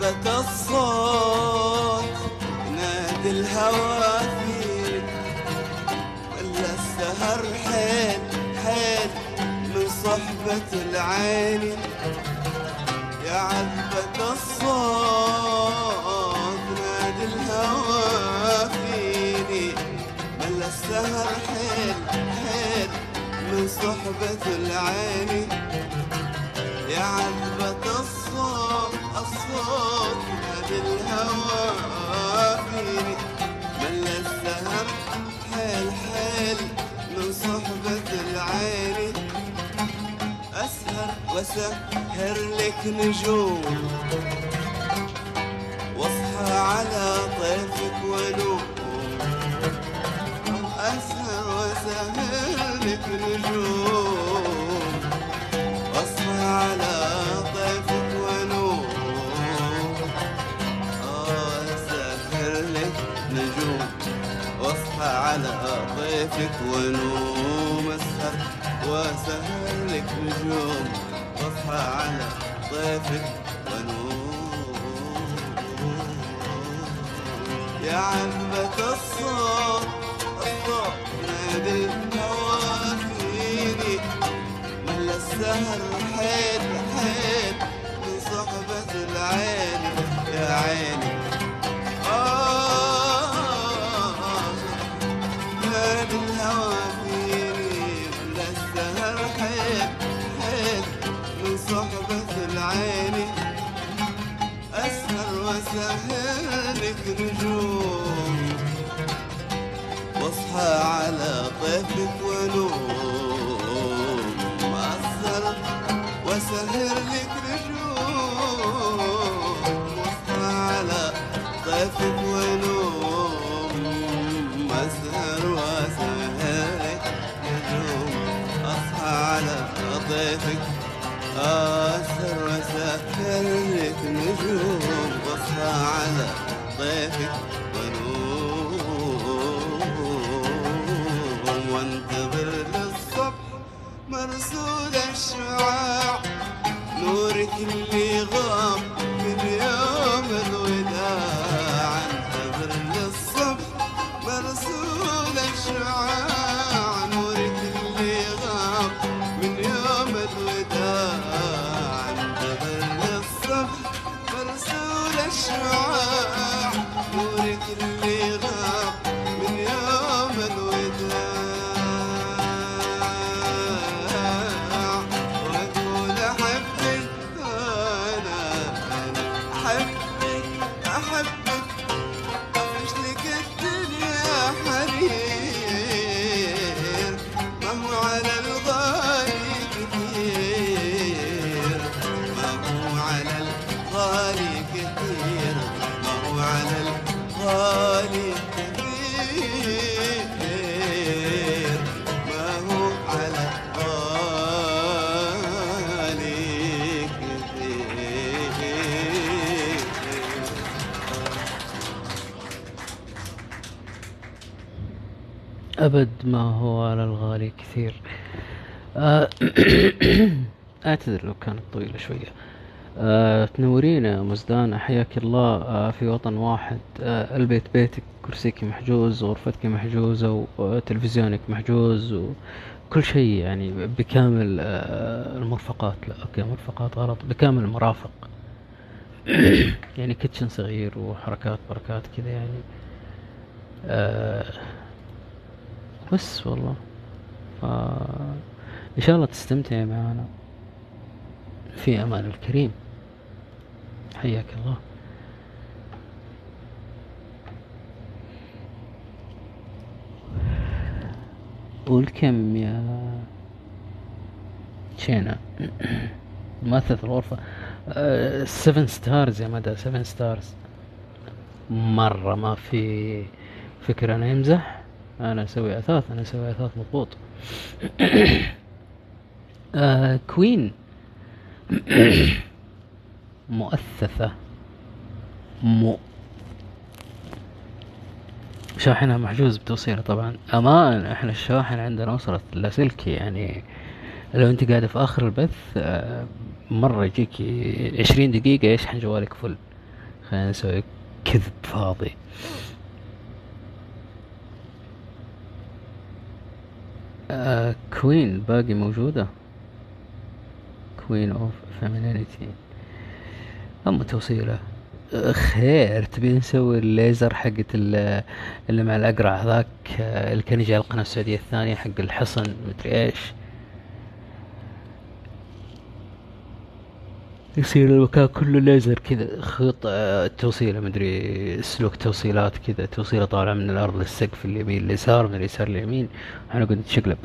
عذبة الصوت نادي الهوى فيك. ولا السهر حيل حيل من صحبة العين. يا عذبة الصوت نادي الهوى فيني. ولا السهر حيل حيل من صحبة العين. يا عذبة الصوت الصوت نادي الهوى فيني مل السهم حيل حيل من صحبة العين أسهر وسهر لك نجوم واصحى على طيفك ونوم أسهر وسهر لك نجوم. واصحى على طيفك نجوم واصحى على طيفك ونوم اسهر وسهر لك نجوم واصحى على طيفك يا عذبة الصوت الصوت نادي الهوى فيني ملا السهر حيل حيل من صحبة العين يا عيني. أسهر وسهر لك نجوم. واصحى على طيفك ونوم. أسهر وسهر لك نجوم. واصحى على طيفك ونوم. أسهر وسهر لك نجوم. أصحى على طيفك أسهر وسهر لك نجوم. على طيفك ونوم وانتظر للصبح مرسول الشعاع. نورك اللي غاب أبد ما هو على الغالي كثير. آه، أعتذر لو كانت طويلة شوية. آه، تنورينا مزدان حياك الله. آه، في وطن واحد. آه، البيت بيتك كرسيك محجوز غرفتك محجوزة وتلفزيونك محجوز كل شيء يعني بكامل آه، المرفقات. لا okay مرفقات غلط. بكامل المرافق. يعني kitchen صغير وحركات بركات كذا يعني. آه بس والله. ف إن شاء الله تستمتع معنا في أمان الكريم. حياك الله. welcome يا تشينا مؤثث الغرفة. seven stars يا مدى seven stars مرة ما في فكرة أنا يمزح أنا أسوي أثاث أنا أسوي أثاث مضبوط. آه كوين. مؤثثة. مو شاحنها محجوز بتوصيله طبعا. أمان إحنا الشواحن عندنا وصلت لاسلكي يعني لو أنت قاعدة في آخر البث آه، مرة يجيك عشرين دقيقة يشحن جوالك full. خلينا نسوي كذب فاضي. آه كوين باقي موجودة. queen of femininity اما توصيلة. آه، خير تبي نسوي الليزر ال- اللي مع الأقرع ذاك آه، اللي كان يجي على القناة السعودية الثانية حق الحصن مدري إيش. يصير المكان كله ليزر كذا خيط آه، توصيلة مدري سلوك توصيلات كذا توصيلة طالعة من الأرض للسقف اليمين اليسار من اليسار لليمين. أنا قلت تشقلب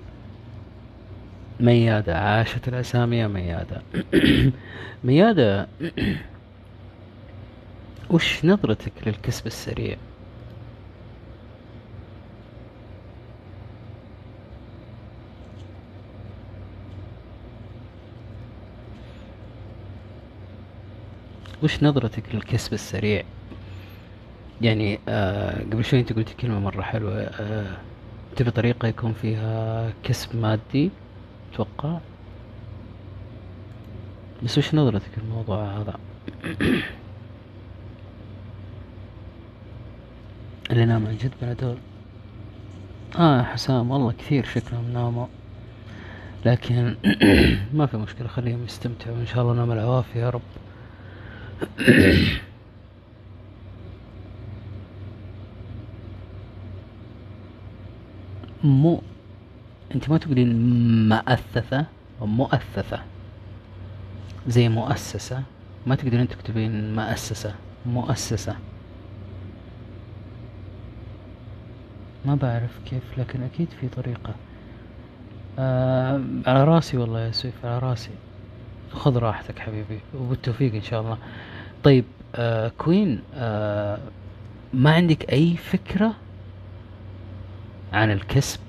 ميادة عاشت الأسامي يا ميادة. ميادة وش نظرتك للكسب السريع؟ وش نظرتك للكسب السريع؟ يعني آه قبل شوي انت قلت كلمة مرة حلوة آه تبي طريقة يكون فيها كسب مادي؟ أتوقع. بس وش نظرتك للموضوع هذا؟ اللي نام عن جد بنادول آه حسام والله كثير شكلهم ناموا. لكن ما في مشكلة خليهم يستمتعوا. إن شاء الله نام العوافي يا رب. مو انت ما تقولين مؤثثة؟ مؤثثة. زي مؤسسة. ما تقدرين تكتبين مؤسسة. مؤسسة. ما بعرف كيف لكن أكيد في طريقة. آه على راسي والله يا سويف على راسي. خذ راحتك حبيبي وبالتوفيق إن شاء الله. طيب آه كوين آه ما عندك أي فكرة عن الكسب؟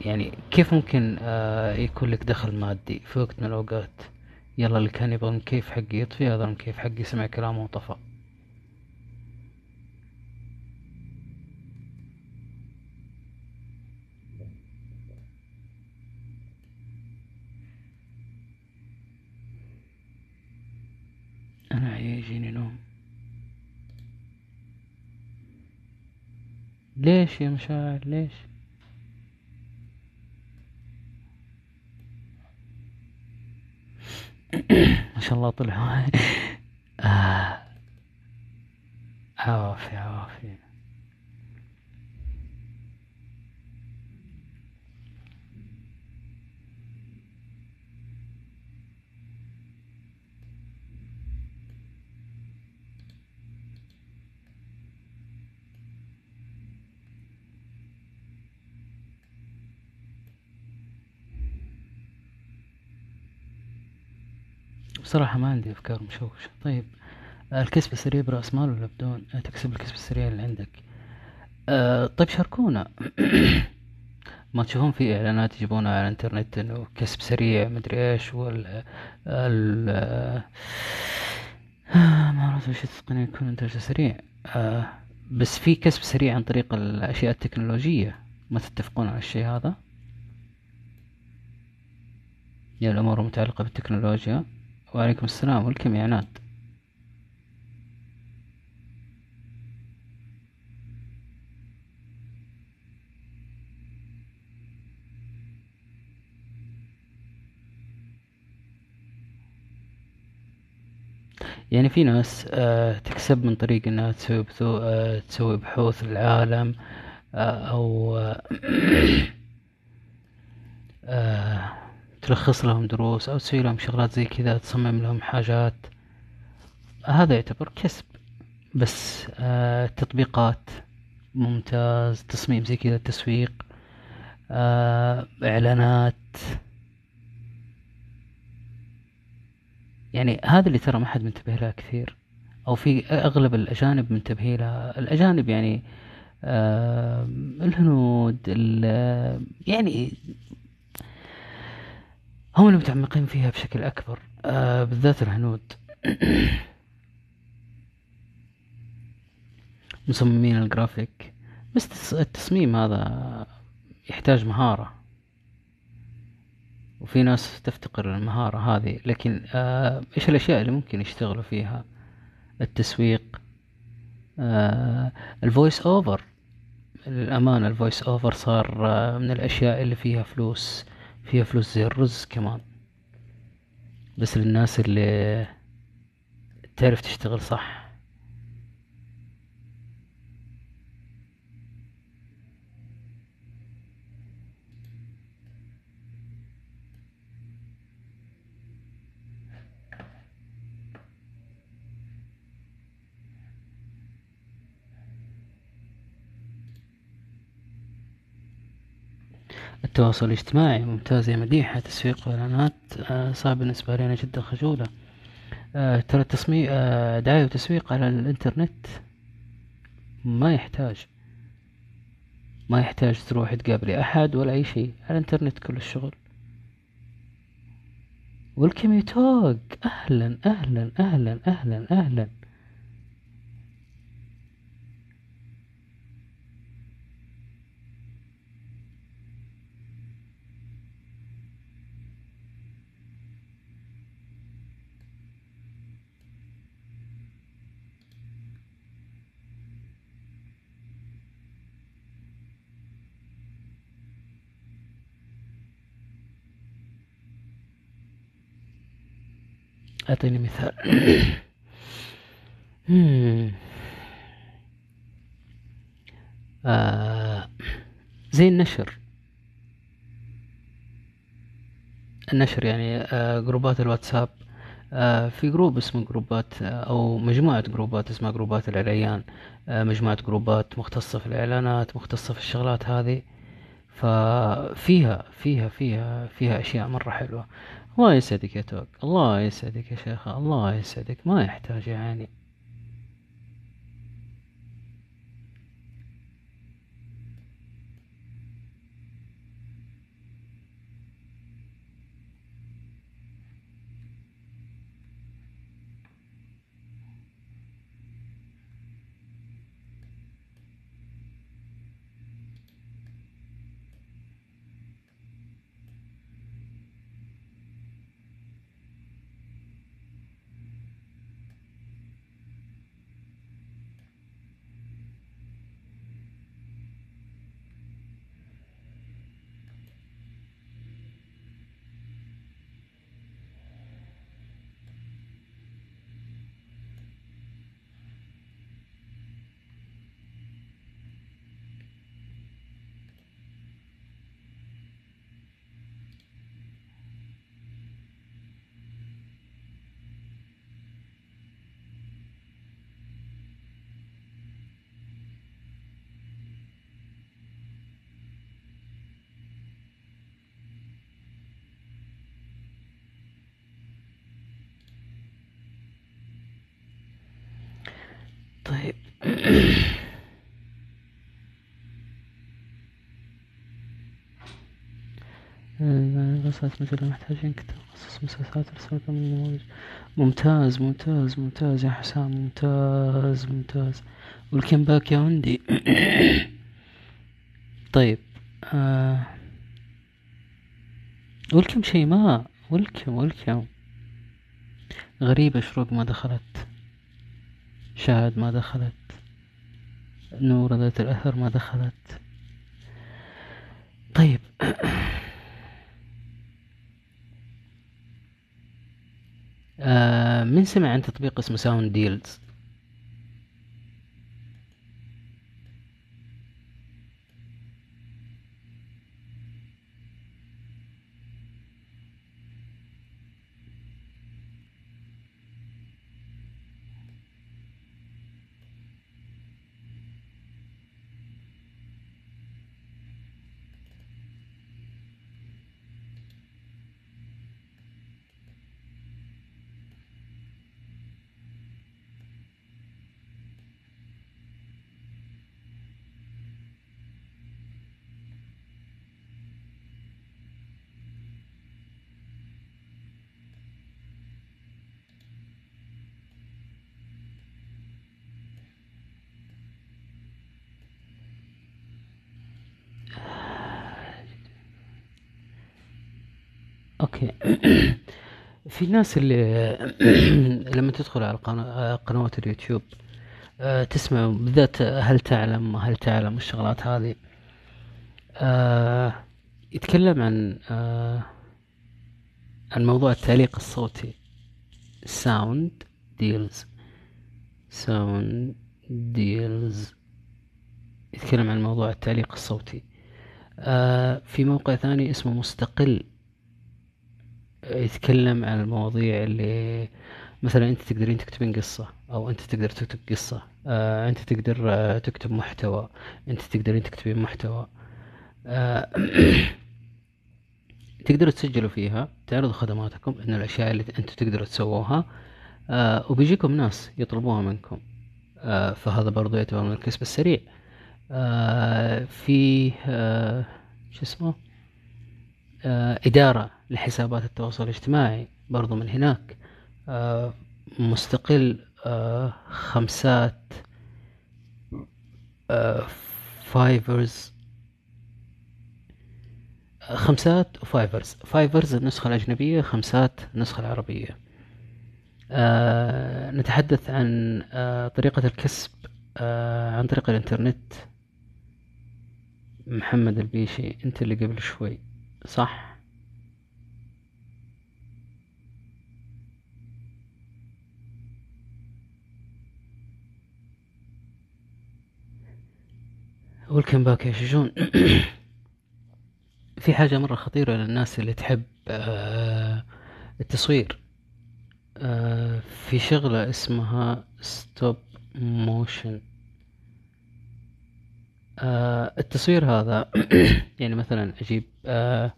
يعني كيف ممكن آه يكون لك دخل مادي في وقت من الأوقات؟ يلا اللي كان يبغى المكيف حقي يطفي هذا المكيف حقي سمع كلامه وطفى. أنا يجيني نوم ليش يا مشاعر؟ ليش؟ ما شاء الله طلع. آه. عوافي عوافي بصراحة ما عندي أفكار مشوشة. طيب الكسب السريع برأس مال ولا بدون؟ آه، تكسب الكسب السريع اللي عندك. آه طيب شاركونا. ما تشوفون في إعلانات يجيبونها على الإنترنت إنه كسب سريع مدري إيش وال ال آه، مهارات وش التقنية يكون إنتاجها سريع. آه بس في كسب سريع عن طريق الأشياء التكنولوجية. ما تتفقون على الشيء هذا؟ يا الأمور المتعلقة بالتكنولوجيا. وعليكم السلام. ولكم يا عناد؟ يعني في ناس آه، تكسب من طريق إنها تسوي آه، تسوي بحوث العالم آه، أو تلخص لهم دروس أو تسوي لهم شغلات زي كذا تصمم لهم حاجات. هذا يعتبر كسب بس آه تطبيقات ممتاز تصميم زي كذا تسويق آه إعلانات. يعني هذا اللي ترى ما حد منتبه لها كثير أو في أغلب الأجانب منتبهين لها الأجانب يعني آه الهنود ال- يعني هم اللي متعمقين فيها بشكل أكبر آه بالذات الهنود. مصممين الجرافيك. بس التص- التصميم هذا يحتاج مهارة. وفي ناس تفتقر المهارة هذه. لكن آه إيش الأشياء اللي ممكن يشتغلوا فيها؟ التسويق آه ال voice over للأمانة ال voice over صار آه من الأشياء اللي فيها فلوس. فيها فلوس زي الرز كمان. بس للناس اللي تعرف تشتغل صح. التواصل الاجتماعي ممتاز يا مديحة تسويق وإعلانات آه، صعب بالنسبة لي أنا جدا خجولة. آه، ترى التصميم آه، دعاية وتسويق على الإنترنت ما يحتاج. ما يحتاج تروح تقابلي أحد ولا أي شيء على الإنترنت كل الشغل. ويلكم يو توك أهلا أهلا أهلا أهلا أهلا. أعطيني مثال. مم. آه زي النشر. النشر يعني آه جروبات الواتساب. آه في جروب اسمه جروبات آه أو مجموعة جروبات اسمها جروبات الإعلان. آه مجموعة جروبات مختصة في الإعلانات مختصة في الشغلات هذه. ففيها فيها فيها فيها أشياء مرة حلوة. الله يسعدك يا توك. الله يسعدك يا شيخة. الله يسعدك. ما يحتاج يعني قصص مثل محتاجين كتاب قصص مسلسلات رسالة من النموذج ممتاز ممتاز ممتاز يا حسام ممتاز ممتاز. والكم باك يا وندي؟ طيب آه والكم شيماء والكم والكم. غريبة شروق ما دخلت. شاهد ما دخلت. نور ذات الأثر ما دخلت. طيب. من سمع عن تطبيق اسمه ساوند ديلز في ناس اللي لما تدخل على قنا- قنوات اليوتيوب آه، تسمع بالذات هل تعلم هل تعلم الشغلات هذه. آه، يتكلم عن آه، عن موضوع التعليق الصوتي. Sound Deals Sound Deals يتكلم عن موضوع التعليق الصوتي. آه، في موقع ثاني اسمه مستقل. يتكلم عن المواضيع اللي مثلا أنت تقدرين تكتبين قصة أو أنت تقدر تكتب قصة آه أنت تقدر آه تكتب محتوى أنت تقدرين تكتبين محتوى. آه تقدروا تسجلوا فيها تعرضوا خدماتكم انه الأشياء اللي أنتم تقدروا تسووها وبيجيكم ناس يطلبوها منكم. فهذا برضو يعتبر من الكسب السريع في شو اسمه؟ إدارة لحسابات التواصل الاجتماعي برضو من هناك. آه، مستقل آه، خمسات آه، فايفرز. آه، خمسات وفايفرز. فايفرز النسخة الأجنبية خمسات النسخة العربية. آه، نتحدث عن آه، طريقة الكسب آه، عن طريق الإنترنت. محمد البيشي أنت اللي قبل شوي. صح. ويلكم باك يا شجون. في حاجة مرة خطيرة للناس اللي تحب آه، التصوير. آه، في شغلة اسمها stop motion التصوير هذا يعني مثلا أجيب آه،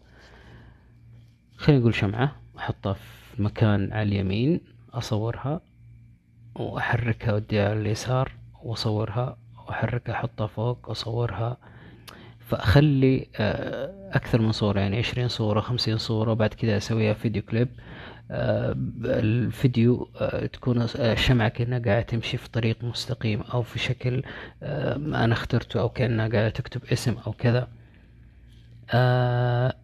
خلينا نقول شمعة احطها في مكان على اليمين أصورها وأحركها وديها على اليسار وأصورها وأحركها أحطها فوق وأصورها. فأخلي آه، أكثر من صورة يعني عشرين صورة خمسين صورة وبعد كذا أسويها فيديو كليب. آه، الفيديو آه، تكون آه، الشمعة كأنها قاعدة تمشي في طريق مستقيم أو في شكل آه، أنا اخترته أو كأنها قاعدة تكتب اسم أو كذا. آه،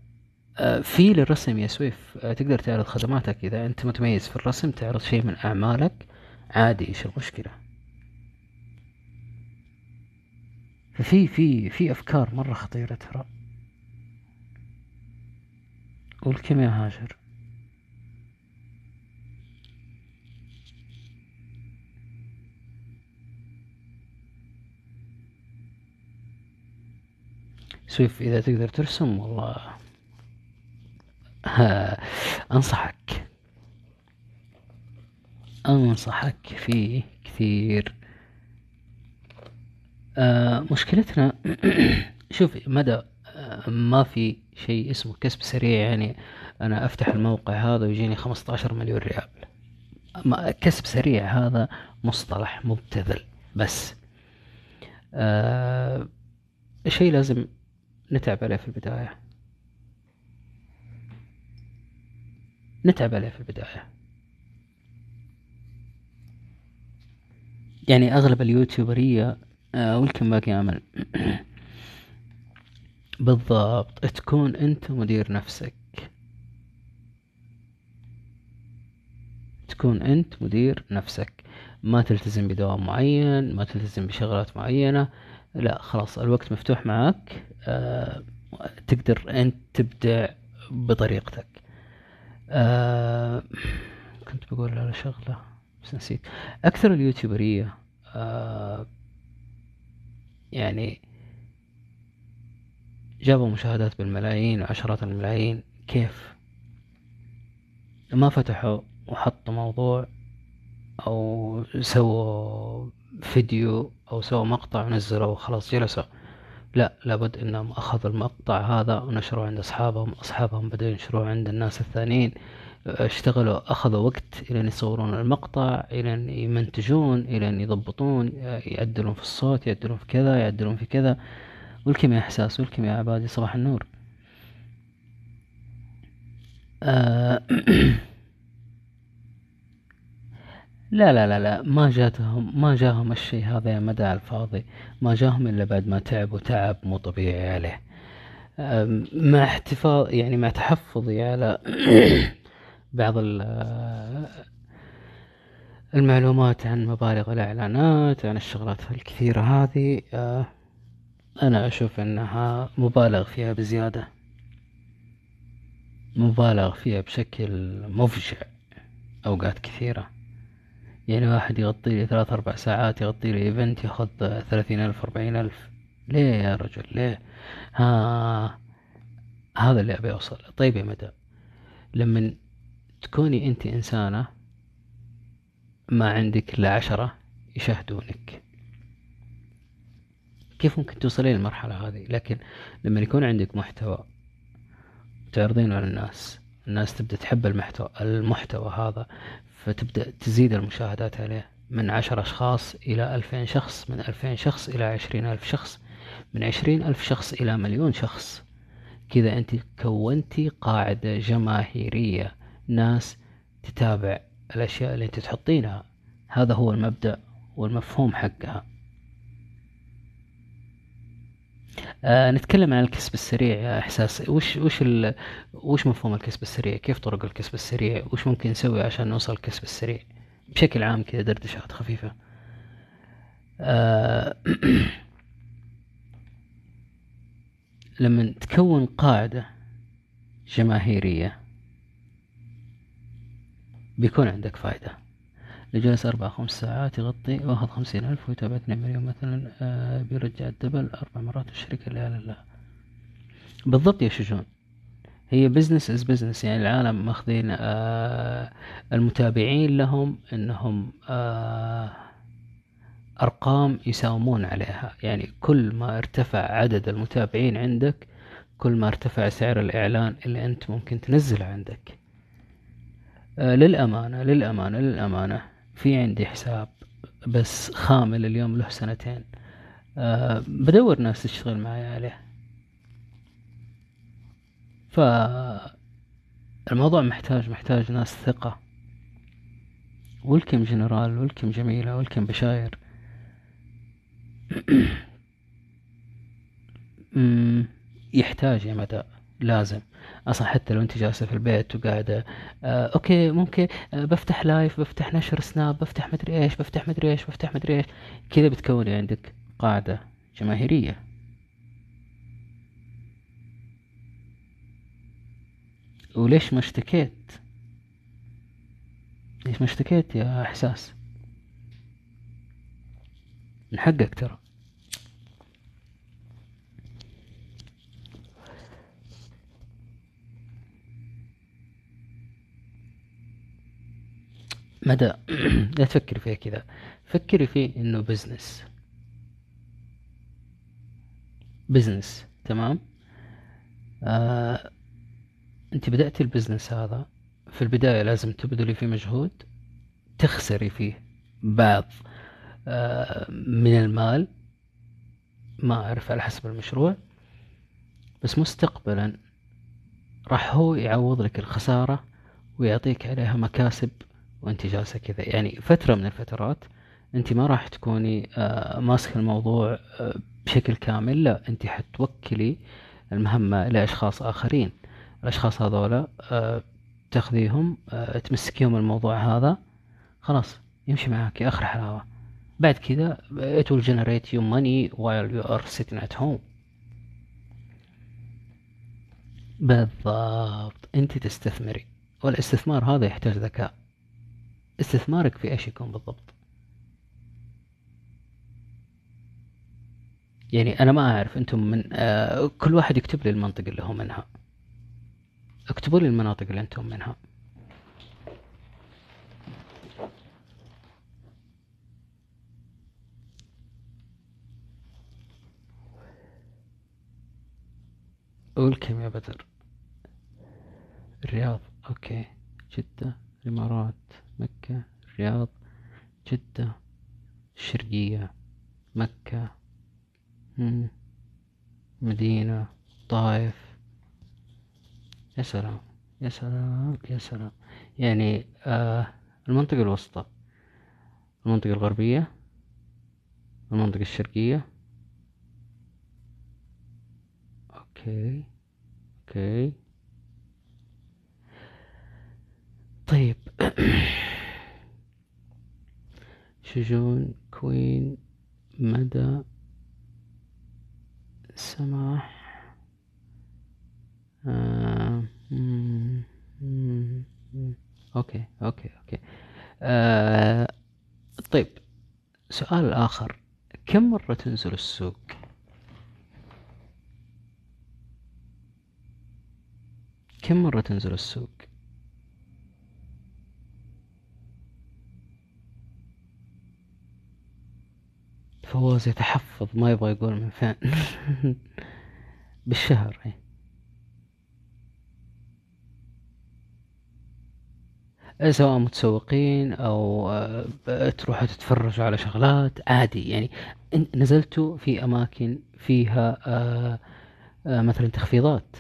آه، في للرسم يا سويف آه، تقدر تعرض خدماتك إذا أنت متميز في الرسم تعرض شيء من أعمالك عادي إيش المشكلة؟ ففي في في أفكار مرة خطيرة ترى. قول كم يا هاجر. سويف إذا تقدر ترسم والله. أنصحك. أنصحك فيه كثير. آه مشكلتنا شوف مدى آه ما في شيء اسمه كسب سريع. يعني أنا أفتح الموقع هذا ويجيني 15 مليون ريال. كسب سريع هذا مصطلح مبتذل. بس آه شيء لازم نتعب عليه في البداية. نتعب عليه في البداية. يعني أغلب اليوتيوبرية آه ولكن باقي أمل بالضبط. تكون أنت مدير نفسك. تكون أنت مدير نفسك. ما تلتزم بدوام معين ما تلتزم بشغلات معينة. لا خلاص الوقت مفتوح معك. آه تقدر أنت تبدع بطريقتك. آه كنت بقول على شغلة بس نسيت. أكثر اليوتيوبرية آه يعني جابوا مشاهدات بالملايين وعشرات الملايين. كيف؟ ما فتحوا وحطوا موضوع أو سووا فيديو أو سووا مقطع ونزلوا وخلاص جلسوا. لا لابد إنهم أخذوا المقطع هذا ونشروه عند أصحابهم أصحابهم بدأوا ينشروه عند الناس الثانيين. اشتغلوا أخذوا وقت إلى يصورون المقطع إلى يمنتجون إلى يضبطون يعدلون في الصوت يعدلون في كذا يعدلون في كذا. والكم يا إحساس والكم يا عبادي صباح النور. آه لا لا لا لا ما جاتهم ما جاهم الشيء هذا يا مدى الفاضي. ما جاهم إلا بعد ما تعبوا تعب مو طبيعي عليه. مع احتفاظ يعني مع تحفظي على بعض ال- المعلومات عن مبالغ الإعلانات عن الشغلات الكثيرة هذه أه، أنا أشوف أنها مبالغ فيها بزيادة. مبالغ فيها بشكل مفجع أوقات كثيرة. يعني واحد يغطي لي ثلاث أربع ساعات يغطي لي إيفنت ياخذ ثلاثين ألف أربعين ألف. ليه يا رجل؟ ليه؟ ها هذا اللي أبي أوصل. طيب يا مدى لما تكوني أنت إنسانة ما عندك إلا عشرة يشاهدونك. كيف ممكن توصلين للمرحلة هذه؟ لكن لما يكون عندك محتوى تعرضينه على الناس الناس تبدأ تحب المحتوى المحتوى هذا فتبدأ تزيد المشاهدات عليه من عشر أشخاص إلى ألفين شخص من ألفين شخص إلى عشرين ألف شخص من عشرين ألف شخص إلى مليون شخص. كذا أنت كونتي قاعدة جماهيرية ناس تتابع الأشياء اللي أنت تحطينها. هذا هو المبدأ والمفهوم حقها. آه نتكلم عن الكسب السريع يا إحساس. وش وش ال... وش مفهوم الكسب السريع؟ كيف طرق الكسب السريع؟ وش ممكن نسوي عشان نوصل الكسب السريع؟ بشكل عام كذا دردشات خفيفة. آه لما تكون قاعدة جماهيرية بيكون عندك فايدة. اللي جلس أربع خمس ساعات يغطي واخذ خمسين ألف ويتابع اثنين مليون مثلا آه بيرجع الدبل أربع مرات الشركة لا لا لا بالضبط يا شجون هي business is business يعني العالم ماخذين آه المتابعين لهم إنهم آه أرقام يساومون عليها. يعني كل ما ارتفع عدد المتابعين عندك كل ما ارتفع سعر الإعلان اللي أنت ممكن تنزله عندك. للأمانة للأمانة للأمانة. في عندي حساب بس خامل اليوم له سنتين. آه بدور ناس تشتغل معي عليه. فالموضوع محتاج محتاج ناس ثقة. welcome جنرال welcome جميلة welcome بشاير. يحتاج يا مدى لازم. أصلا حتى لو أنت جالسة في البيت وقاعدة آه okay ممكن آه بفتح live بفتح نشر سناب بفتح مدري إيش بفتح مدري إيش بفتح مدري إيش كذا بتكوني عندك قاعدة جماهيرية. وليش ما اشتكيت؟ ليش ما اشتكيت يا إحساس؟ من حقك ترى. مدى؟ لا تفكري فيها كذا فكري فيه إنه business business تمام؟ آه أنت بدأتي ال business هذا. في البداية لازم تبذلي فيه مجهود تخسري فيه بعض آه من المال. ما أعرف على حسب المشروع. بس مستقبلا راح هو يعوض لك الخسارة ويعطيك عليها مكاسب وأنت جالسة كذا. يعني فترة من الفترات أنت ما راح تكوني آه ماسكة الموضوع آه بشكل كامل لا. أنت حتوكلي المهمة لأشخاص آخرين. الأشخاص هذولا آه تاخذيهم تمسكيهم الموضوع هذا خلاص يمشي معاك آخر حلاوة. بعد كذا it will generate you money while you are sitting at home. بالضبط. أنت تستثمري. والاستثمار هذا يحتاج ذكاء. استثمارك في إيش يكون بالضبط؟ يعني أنا ما أعرف أنتم من آه كل واحد يكتب لي المنطقة اللي هو منها. اكتبوا لي المناطق اللي أنتم منها. قول كم يا بدر. الرياض أوكي. جدة الإمارات. مكة الرياض جدة الشرقية مكة. مدينة طائف. يا سلام يا سلام يا سلام. يعني آه المنطقة الوسطى. المنطقة الغربية المنطقة الشرقية. okay okay. طيب. شجون كوين مدى سماح آه. okay okay okay آه. طيب سؤال آخر كم مرة تنزل السوق؟ كم مرة تنزل السوق؟ فواز يتحفظ ما يبغى يقول من فين بالشهر. إيه، سواء متسوقين أو آه، تروحوا تتفرجوا على شغلات عادي. يعني نزلتوا في أماكن فيها آه، آه، مثلا تخفيضات.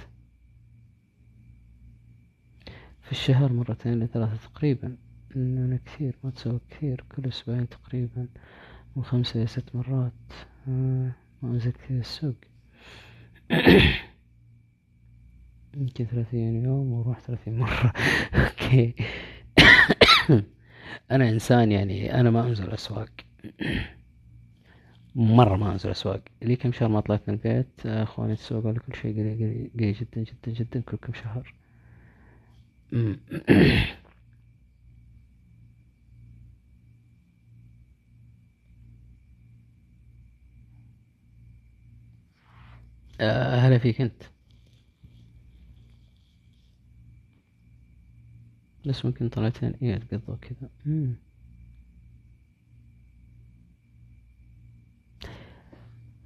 في الشهر مرتين لثلاثة تقريبا. أنا كثير ما تسوق كثير كل أسبوعين تقريبا. من خمسة إلى ست مرات. آه، ما كثير السوق. يمكن ثلاثين يوم وأروح ثلاثين مرة. أوكي. أنا إنسان يعني أنا ما أنزل أسواق. مرة ما أنزل أسواق. لي كم شهر ما طلعت من البيت؟ أخواني تسوقوا لي كل شيء قليل. قليل جدا جدا جدا كل كم شهر. هلا فيك أنت بس ممكن طلعتين إيه تقضوا كذا.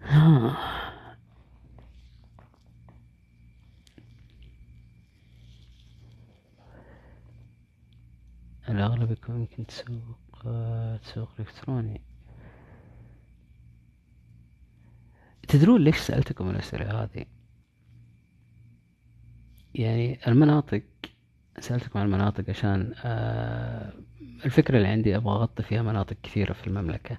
ها. الأغلب يكون يمكن تسوق آه، تسوق إلكتروني تدرون ليش سألتكم الأسئلة هذه؟ يعني المناطق سألتكم عن المناطق عشان آه، الفكرة اللي عندي أبغى أغطي فيها مناطق كثيرة في المملكة.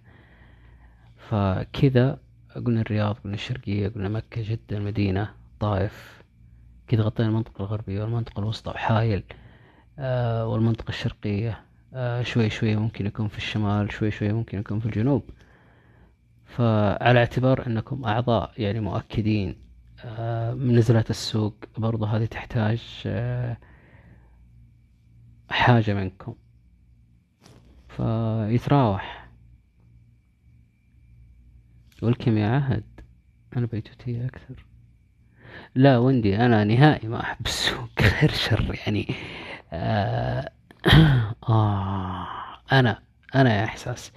فكذا قلنا الرياض قلنا الشرقية قلنا مكة جدة المدينة طائف. كذا غطينا المنطقة الغربية والمنطقة الوسطى وحايل آه، والمنطقة الشرقية. آه، شوي شوي ممكن يكون في الشمال شوي شوي ممكن يكون في الجنوب. فعلى اعتبار أنكم أعضاء يعني مؤكدين آه، من نزلات السوق برضو هذه تحتاج آه، حاجة منكم. فيتراوح. والكيمياء عهد؟ أنا بيتوتية أكثر. لا وندي أنا نهائي ما أحب السوق. خير شر يعني. آه, آه أنا أنا يا إحساس.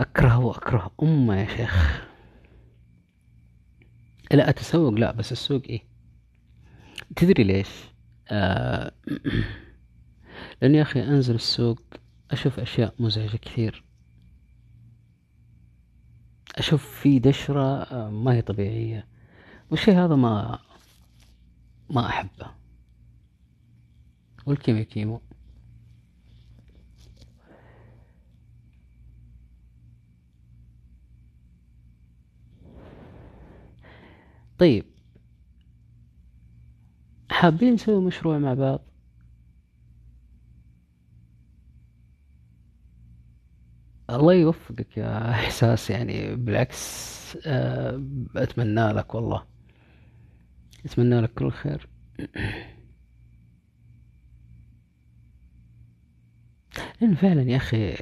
أكره وأكره أمه يا شيخ. لا أتسوق. لا بس السوق إيه؟ تدري ليش؟ آه لأن يا أخي أنزل السوق أشوف أشياء مزعجة كثير. أشوف في دشرة آه، ما هي طبيعية. والشيء هذا ما ما أحبه. والكيمو كيمو. طيب. حابين نسوي مشروع مع بعض؟ الله يوفقك يا إحساس يعني بالعكس آه، أتمنى لك والله. أتمنى لك كل خير. لأن فعلا يا أخي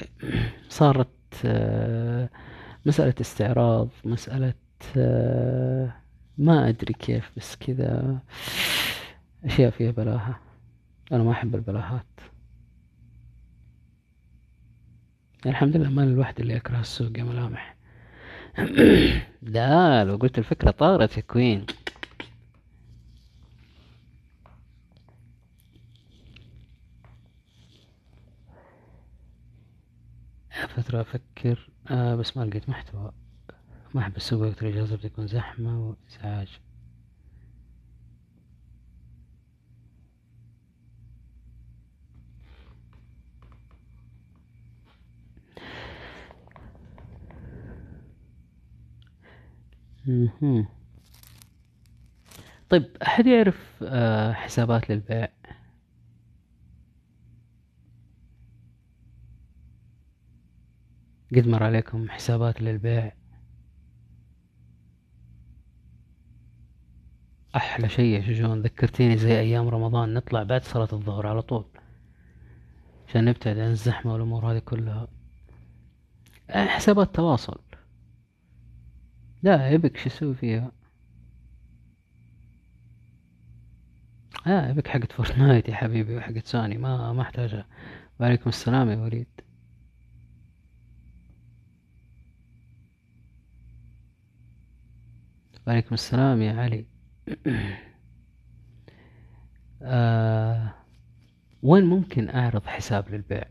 صارت آه، مسألة استعراض مسألة آه، ما أدري كيف بس كذا أشياء فيها بلاهة. أنا ما أحب البلاهات. يعني الحمد لله ما أنا الواحد اللي أكره السوق يا ملامح. لا لو قلت الفكرة طارت يا كوين. فترة أفكر. آه بس ما لقيت محتوى. ما أحب السوق وقت الإجازة بتكون زحمة وإزعاج. طيب أحد يعرف آه حسابات للبيع؟ قد مر عليكم حسابات للبيع؟ أحلى شيء يا شجون ذكرتيني زي أيام رمضان نطلع بعد صلاة الظهر على طول. عشان نبتعد عن الزحمة والأمور هذه كلها. آه، حسابات تواصل. لا يبك شو أسوي فيها؟ آه يبك حقت فورتنايت يا حبيبي وحقت سوني ما ما أحتاجها. وعليكم السلام يا وليد. وعليكم السلام يا علي. آه وين ممكن أعرض حساب للبيع؟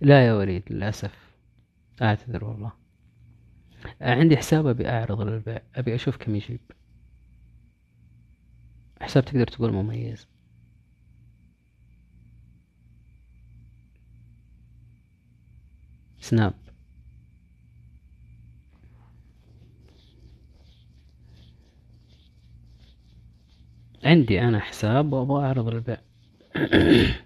لا يا وليد للأسف أعتذر والله. عندي حساب أبي أعرض للبيع أبي أشوف كم يجيب. حساب تقدر تقول مميز. سناب. عندي أنا حساب وأبغى أعرض للبيع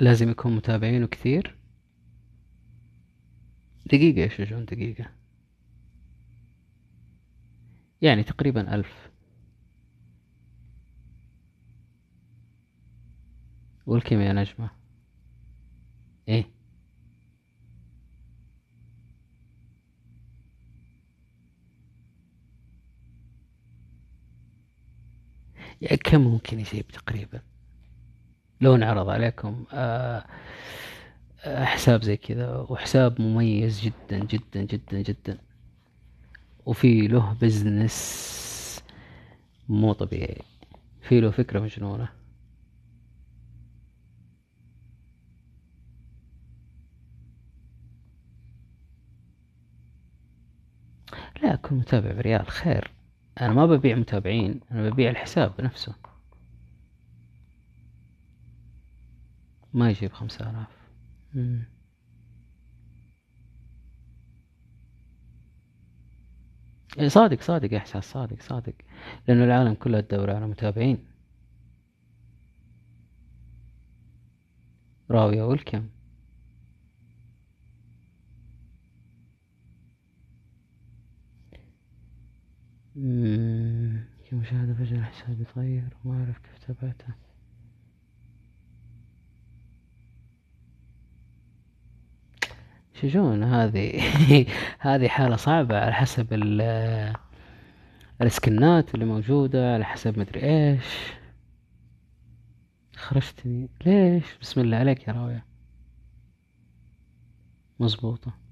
لازم يكون متابعينه كثير. دقيقة يا شجون دقيقة. يعني تقريبا ألف. والكم يا نجمة. إيه؟ يعني كم ممكن يجيب تقريبا؟ لو انعرض عليكم آه، آه، حساب زي كذا وحساب مميز جدا جدا جدا جدا. وفي له بزنس مو طبيعي. في له فكرة مجنونة. لا كل متابع بريال خير. أنا ما ببيع متابعين أنا ببيع الحساب نفسه ما يجيب خمسة آلاف. إيه صادق صادق يا إحساس صادق صادق. لأنه العالم كله تدور على متابعين. راوية والكم مم، كمشاهدة فجأة الحساب يتغير وما أعرف كيف تابعته. شجون هذه؟ هذه حالة صعبة على حسب ال- السكنات اللي موجودة على حسب مدري إيش. خرجتني. ليش؟ بسم الله عليك يا راوية مظبوطة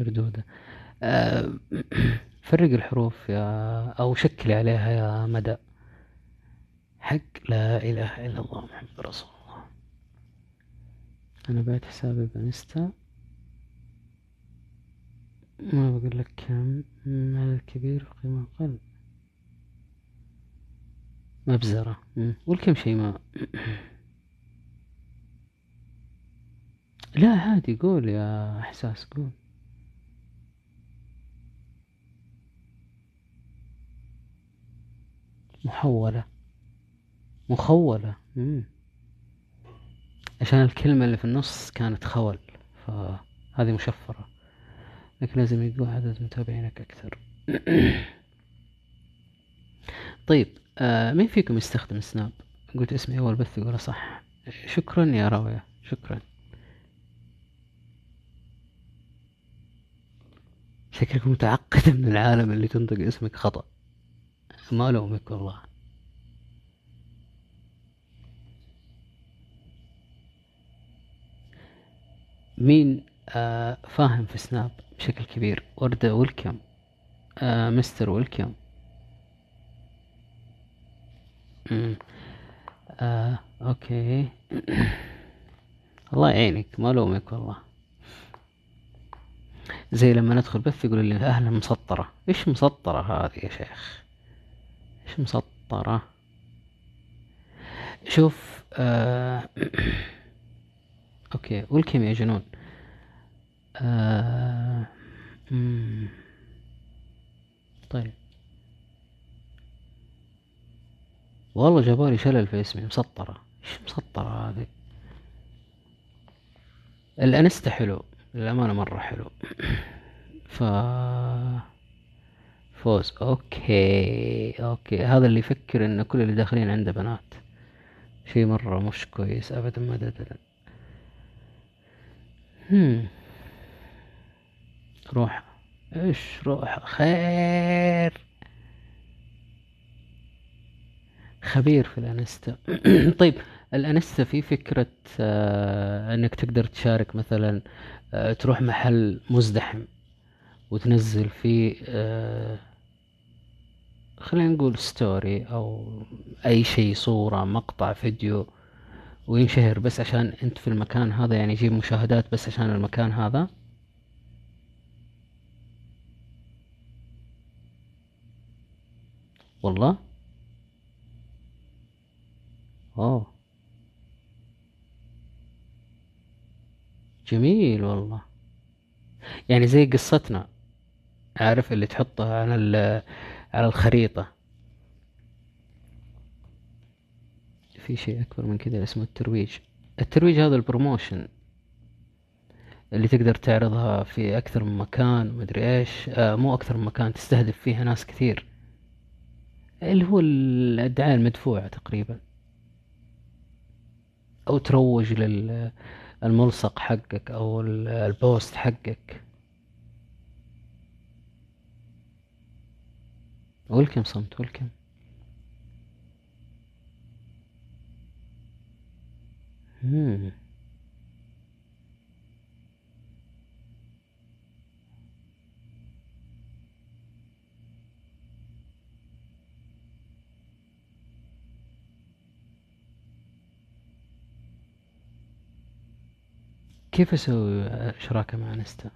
مردودة أه، فرق الحروف يا أو شكلي عليها يا مدى. حق لا إله إلا الله محمد رسول الله. أنا بعت حسابي بانستا ما بقول لك كم؟ عدد كبير قيمة أقل. مبزرة. والكم شيء ما. لا عادي قول يا إحساس قول. محولة. مخولة. مم. عشان الكلمة اللي في النص كانت خول فهذه مشفرة. لكن لازم يقول عدد متابعينك أكثر. طيب آه مين فيكم يستخدم سناب؟ قلت اسمي أول بث يقوله صح. شكرا يا راوية. شكرا. شكلك متعقد من العالم اللي تنطق اسمك خطأ. ما لومك والله. مين آه فاهم في سناب بشكل كبير؟ وردة ويلكم آه مستر ويلكم. آه okay. الله يعينك ما لومك والله. زي لما ندخل بث يقول لي أهلا مسطرة. إيش مسطرة هذه يا شيخ؟ إيش مسطرة. شوف آه okay welcome يا جنون. آه. طيب. والله جابولي شلل في اسمي مسطرة. إيش مسطرة هذه؟ الانستا حلو للأمانة مرة حلو. ف فوز. okay okay. هذا اللي يفكر إن كل اللي داخلين عنده بنات. شي مرة مش كويس ابدا ما ابدا هم. روح. إيش روح؟ خير. خبير في الأنستا. طيب الأنستا في فكرة آه إنك تقدر تشارك مثلا آه تروح محل مزدحم وتنزل فيه آه خلينا نقول ستوري أو أي شيء صورة مقطع فيديو وينشهر بس عشان أنت في المكان هذا يعني يجيب مشاهدات بس عشان المكان هذا. والله؟ أوه. جميل والله. يعني زي قصتنا. عارف اللي تحطها على على الخريطة. في شيء أكبر من كذا اسمه الترويج. الترويج هذا ال promotion اللي تقدر تعرضها في أكثر من مكان مدري إيش. آه مو أكثر من مكان تستهدف فيها ناس كثير. اللي هو الدعاية المدفوعة تقريبا. أو تروج للملصق حقك أو ال- البوست حقك. ولكم صمت ولكم مم. كيف أسوي شراكة مع انستا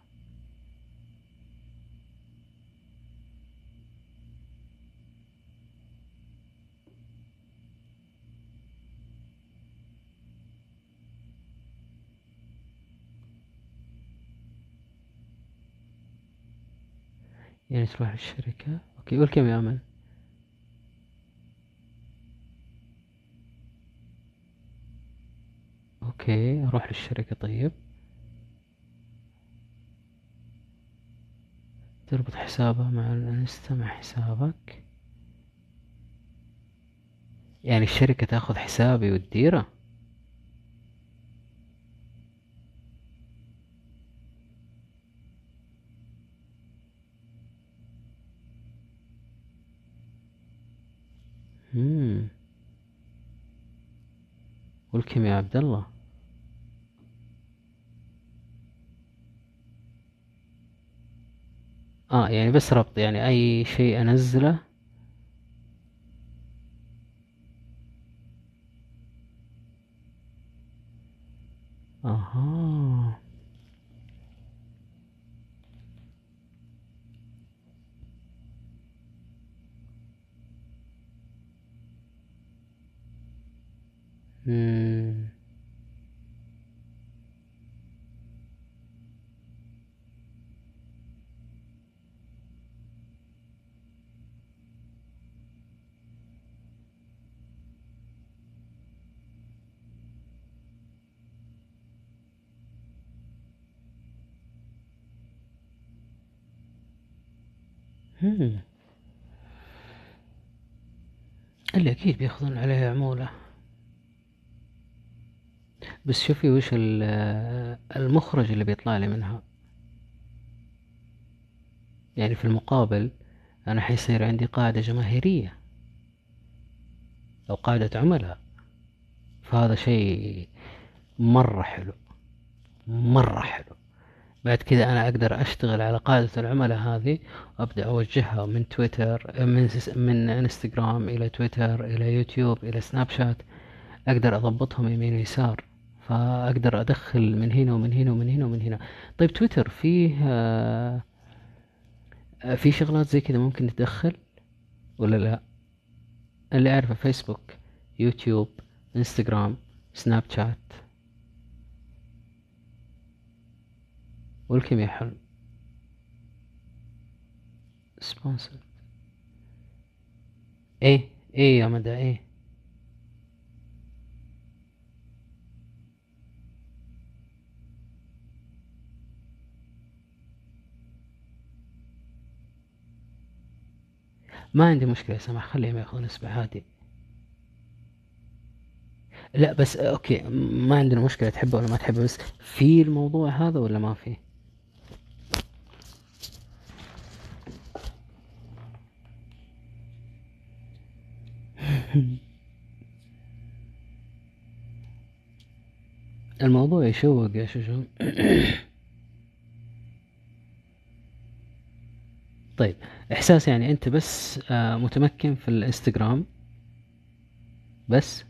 يعني تروح للشركة okay welcome يا أمل؟ أوكي أروح للشركة. طيب. تربط حسابها مع الانستا مع حسابك. يعني الشركة تاخذ حسابي وتديره؟ مم. ولكم يا عبد الله؟ آه يعني بس ربط يعني أي شيء أنزله. أها. اللي أكيد بيأخذون عليها عمولة. بس شوفي وش ال- المخرج اللي بيطلع لي منها. يعني في المقابل أنا حيصير عندي قاعدة جماهيرية أو قاعدة عملاء. فهذا شيء مرة حلو مرة حلو. بعد كذا أنا أقدر أشتغل على قاعدة العملاء هذه وأبدأ أوجهها من تويتر من من إنستغرام إلى تويتر إلى يوتيوب إلى سناب شات. أقدر أضبطهم يمين ويسار. فأقدر أدخل من هنا ومن هنا ومن هنا ومن هنا. طيب تويتر فيه آه، في شغلات زي كذا ممكن تدخل ولا لا؟ اللي أعرفه فيسبوك يوتيوب إنستغرام سناب شات. والكيمياء حلو؟ sponsor إيه إيه يا مدى إيه. ما عندي مشكلة يا سماح خليهم ياخذون نسبة عادي. لا بس okay ما عندنا مشكلة تحبه ولا ما تحبه بس في الموضوع هذا ولا ما في؟ الموضوع يشوق يا شجون طيب إحساس يعني أنت بس آه، متمكن في الإنستغرام. بس.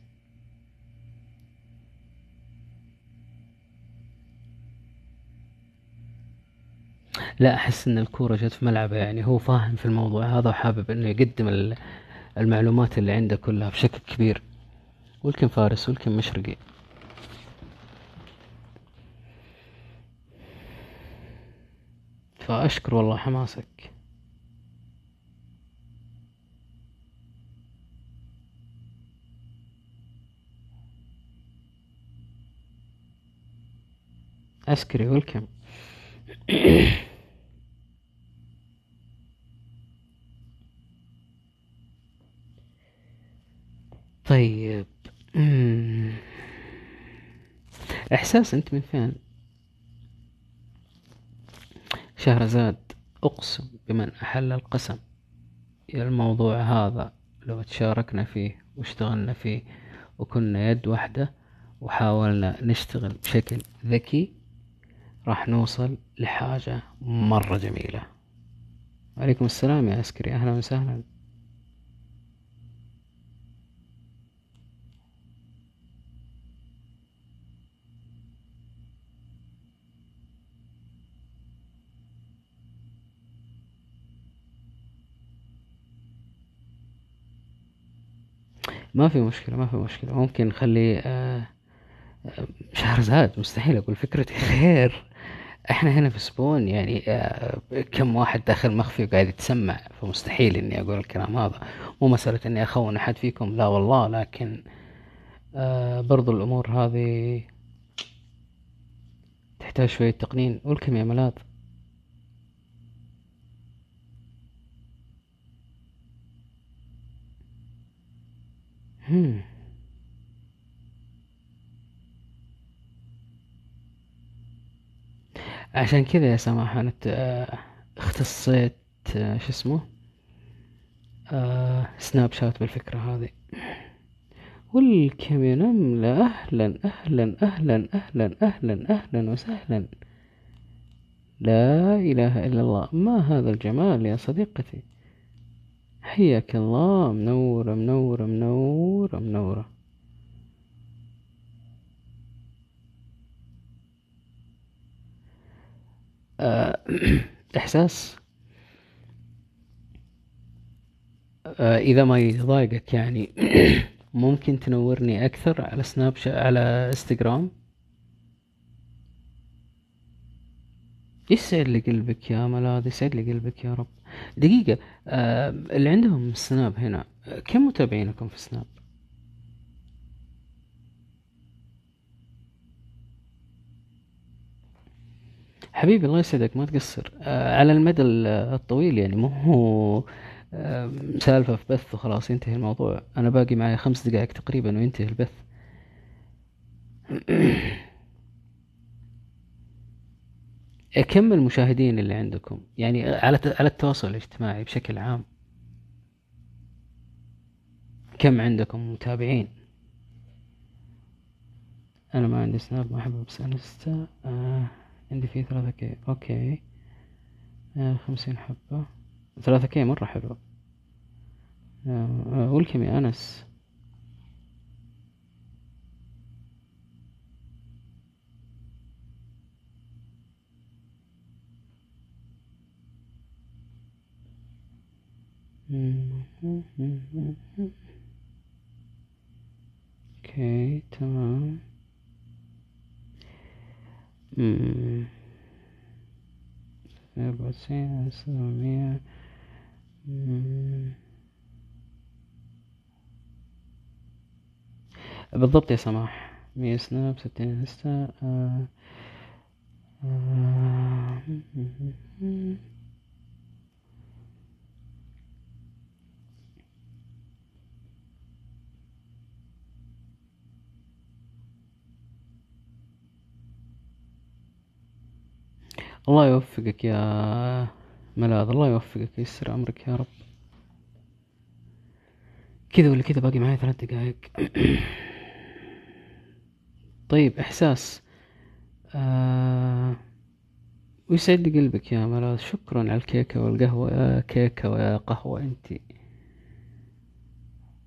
لا أحس إن الكورة جت في ملعبه يعني هو فاهم في الموضوع هذا وحابب إنه يقدم ال- المعلومات اللي عنده كلها بشكل كبير. ولكن فارس ولكن مشرقي. فأشكر والله حماسك. عسكري ولكم طيب. إحساس أنت من فين؟ شهرزاد أقسم بمن أحل القسم يا الموضوع هذا. لو تشاركنا فيه واشتغلنا فيه وكنا يد واحدة وحاولنا نشتغل بشكل ذكي راح نوصل لحاجة مرة جميلة. وعليكم السلام يا عسكري. أهلا وسهلا. ما في مشكلة ما في مشكلة. ممكن نخلي آه، آه، شهرزاد مستحيل أقول فكرتي. خير. إحنا هنا في سبون يعني آه، كم واحد داخل مخفي وقاعد يتسمع فمستحيل إني أقول الكلام هذا. مو مسألة إني أخون أحد فيكم لا والله لكن آه، برضو الأمور هذه تحتاج شوية تقنين. ولكم يا ملاذ هم. عشان كذا يا سماح أنا اختصيت آه، شو اسمه؟ آه، سناب شات بالفكرة هذه. والكم نملة أهلا أهلا أهلا أهلا أهلا أهلا وسهلا. لا إله إلا الله. ما هذا الجمال يا صديقتي؟ حياك الله. منورة منورة منورة منورة. إحساس. آه، إذا ما يضايقك يعني ممكن تنورني أكثر على سناب على إنستغرام؟ يسعد لي قلبك يا ملاذ يسعد لي قلبك يا رب. دقيقة آه، اللي عندهم سناب هنا آه، كم متابعينكم في سناب؟ حبيبي الله يسعدك ما تقصر. آه، على المدى ال- الطويل يعني مو هو آه، سالفة في بث وخلاص ينتهي الموضوع. أنا باقي معي خمس دقائق تقريبا وينتهي البث. كم المشاهدين اللي عندكم؟ يعني على على التواصل الاجتماعي بشكل عام. كم عندكم متابعين؟ أنا ما عندي سناب ما أحب بس انستا آه. عندي فيه ثلاثة K. Okay. آه خمسين حبة. ثلاثة K مرة حلو. آه welcome يا أنس؟ okay تمام. وتسعين سبعمية. بالضبط يا سماح مية سناب ستين انستا آه. آه. الله يوفقك يا ملاذ الله يوفقك يسر أمرك يا رب. كذا ولا كذا باقي معي ثلاث دقايق طيب إحساس. آه ويسعد لي قلبك يا ملاذ؟ شكرا على الكيكة والقهوة يا كيكة ويا قهوة انتي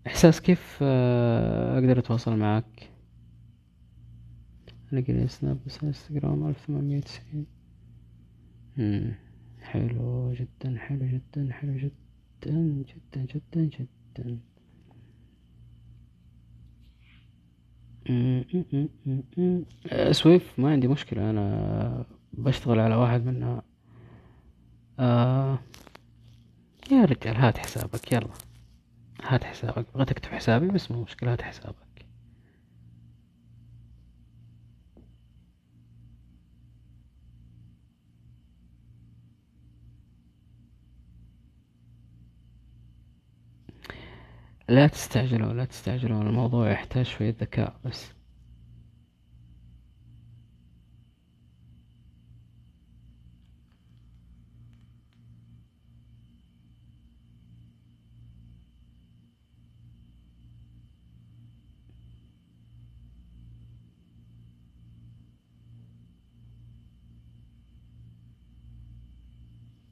إحساس كيف آه أقدر أتواصل أنا قلت سناب بس انستغرام ألف ثمانمية وتسعين. حلو جدا حلو جدا حلو جدا جدا جدا جدا. آه، سويف ما عندي مشكلة أنا بشتغل على واحد منها. آه يا رجال هات حسابك يلا. هات حسابك بغيت أكتب حسابي بس مو مشكلة هات حسابك. لا تستعجلوا لا تستعجلوا الموضوع يحتاج شوية ذكاء بس.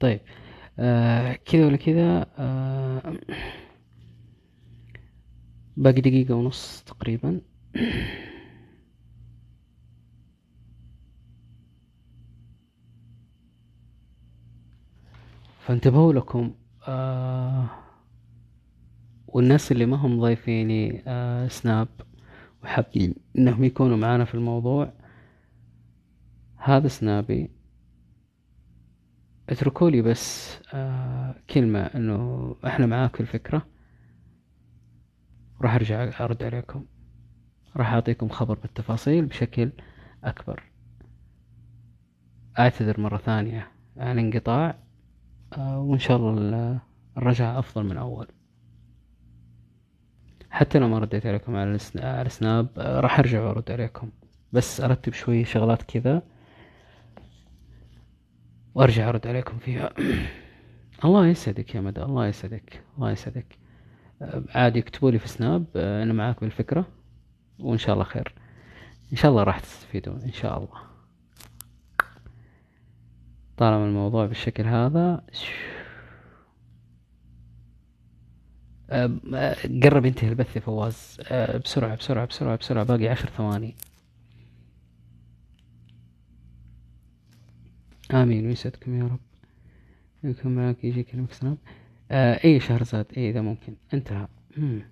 طيب آه كذا ولا كذا آه باقي دقيقة ونص تقريبا. فانتبهوا لكم آه والناس اللي ما هم ضايفيني آه سناب وحابين إنهم يكونوا معانا في الموضوع هذا سنابي اتركوا لي بس آه كلمة إنه إحنا معاك الفكرة. راح أرجع أرد عليكم. راح أعطيكم خبر بالتفاصيل بشكل أكبر. أعتذر مرة ثانية عن انقطاع آه وإن شاء الله ال- الرجعة أفضل من أول. حتى لو ما رديت عليكم على السن- على السناب آه راح أرجع وأرد عليكم. بس أرتب شوي شغلات كذا وأرجع أرد عليكم فيها. الله يسعدك يا مدى الله يسعدك الله يسعدك. عادي اكتبوا لي في سناب آه، أنا معاك بالفكرة وإن شاء الله خير. إن شاء الله راح تستفيدون إن شاء الله. طالما الموضوع بالشكل هذا آه، آه، قرب ينتهي البث يا فواز. بسرعة بسرعة بسرعة بسرعة باقي عشر ثواني. آمين. ويسعدكم يا رب؟ يكون معك يجي كلمة سناب آه أي شهرزاد أي إذا ممكن انتهى مم.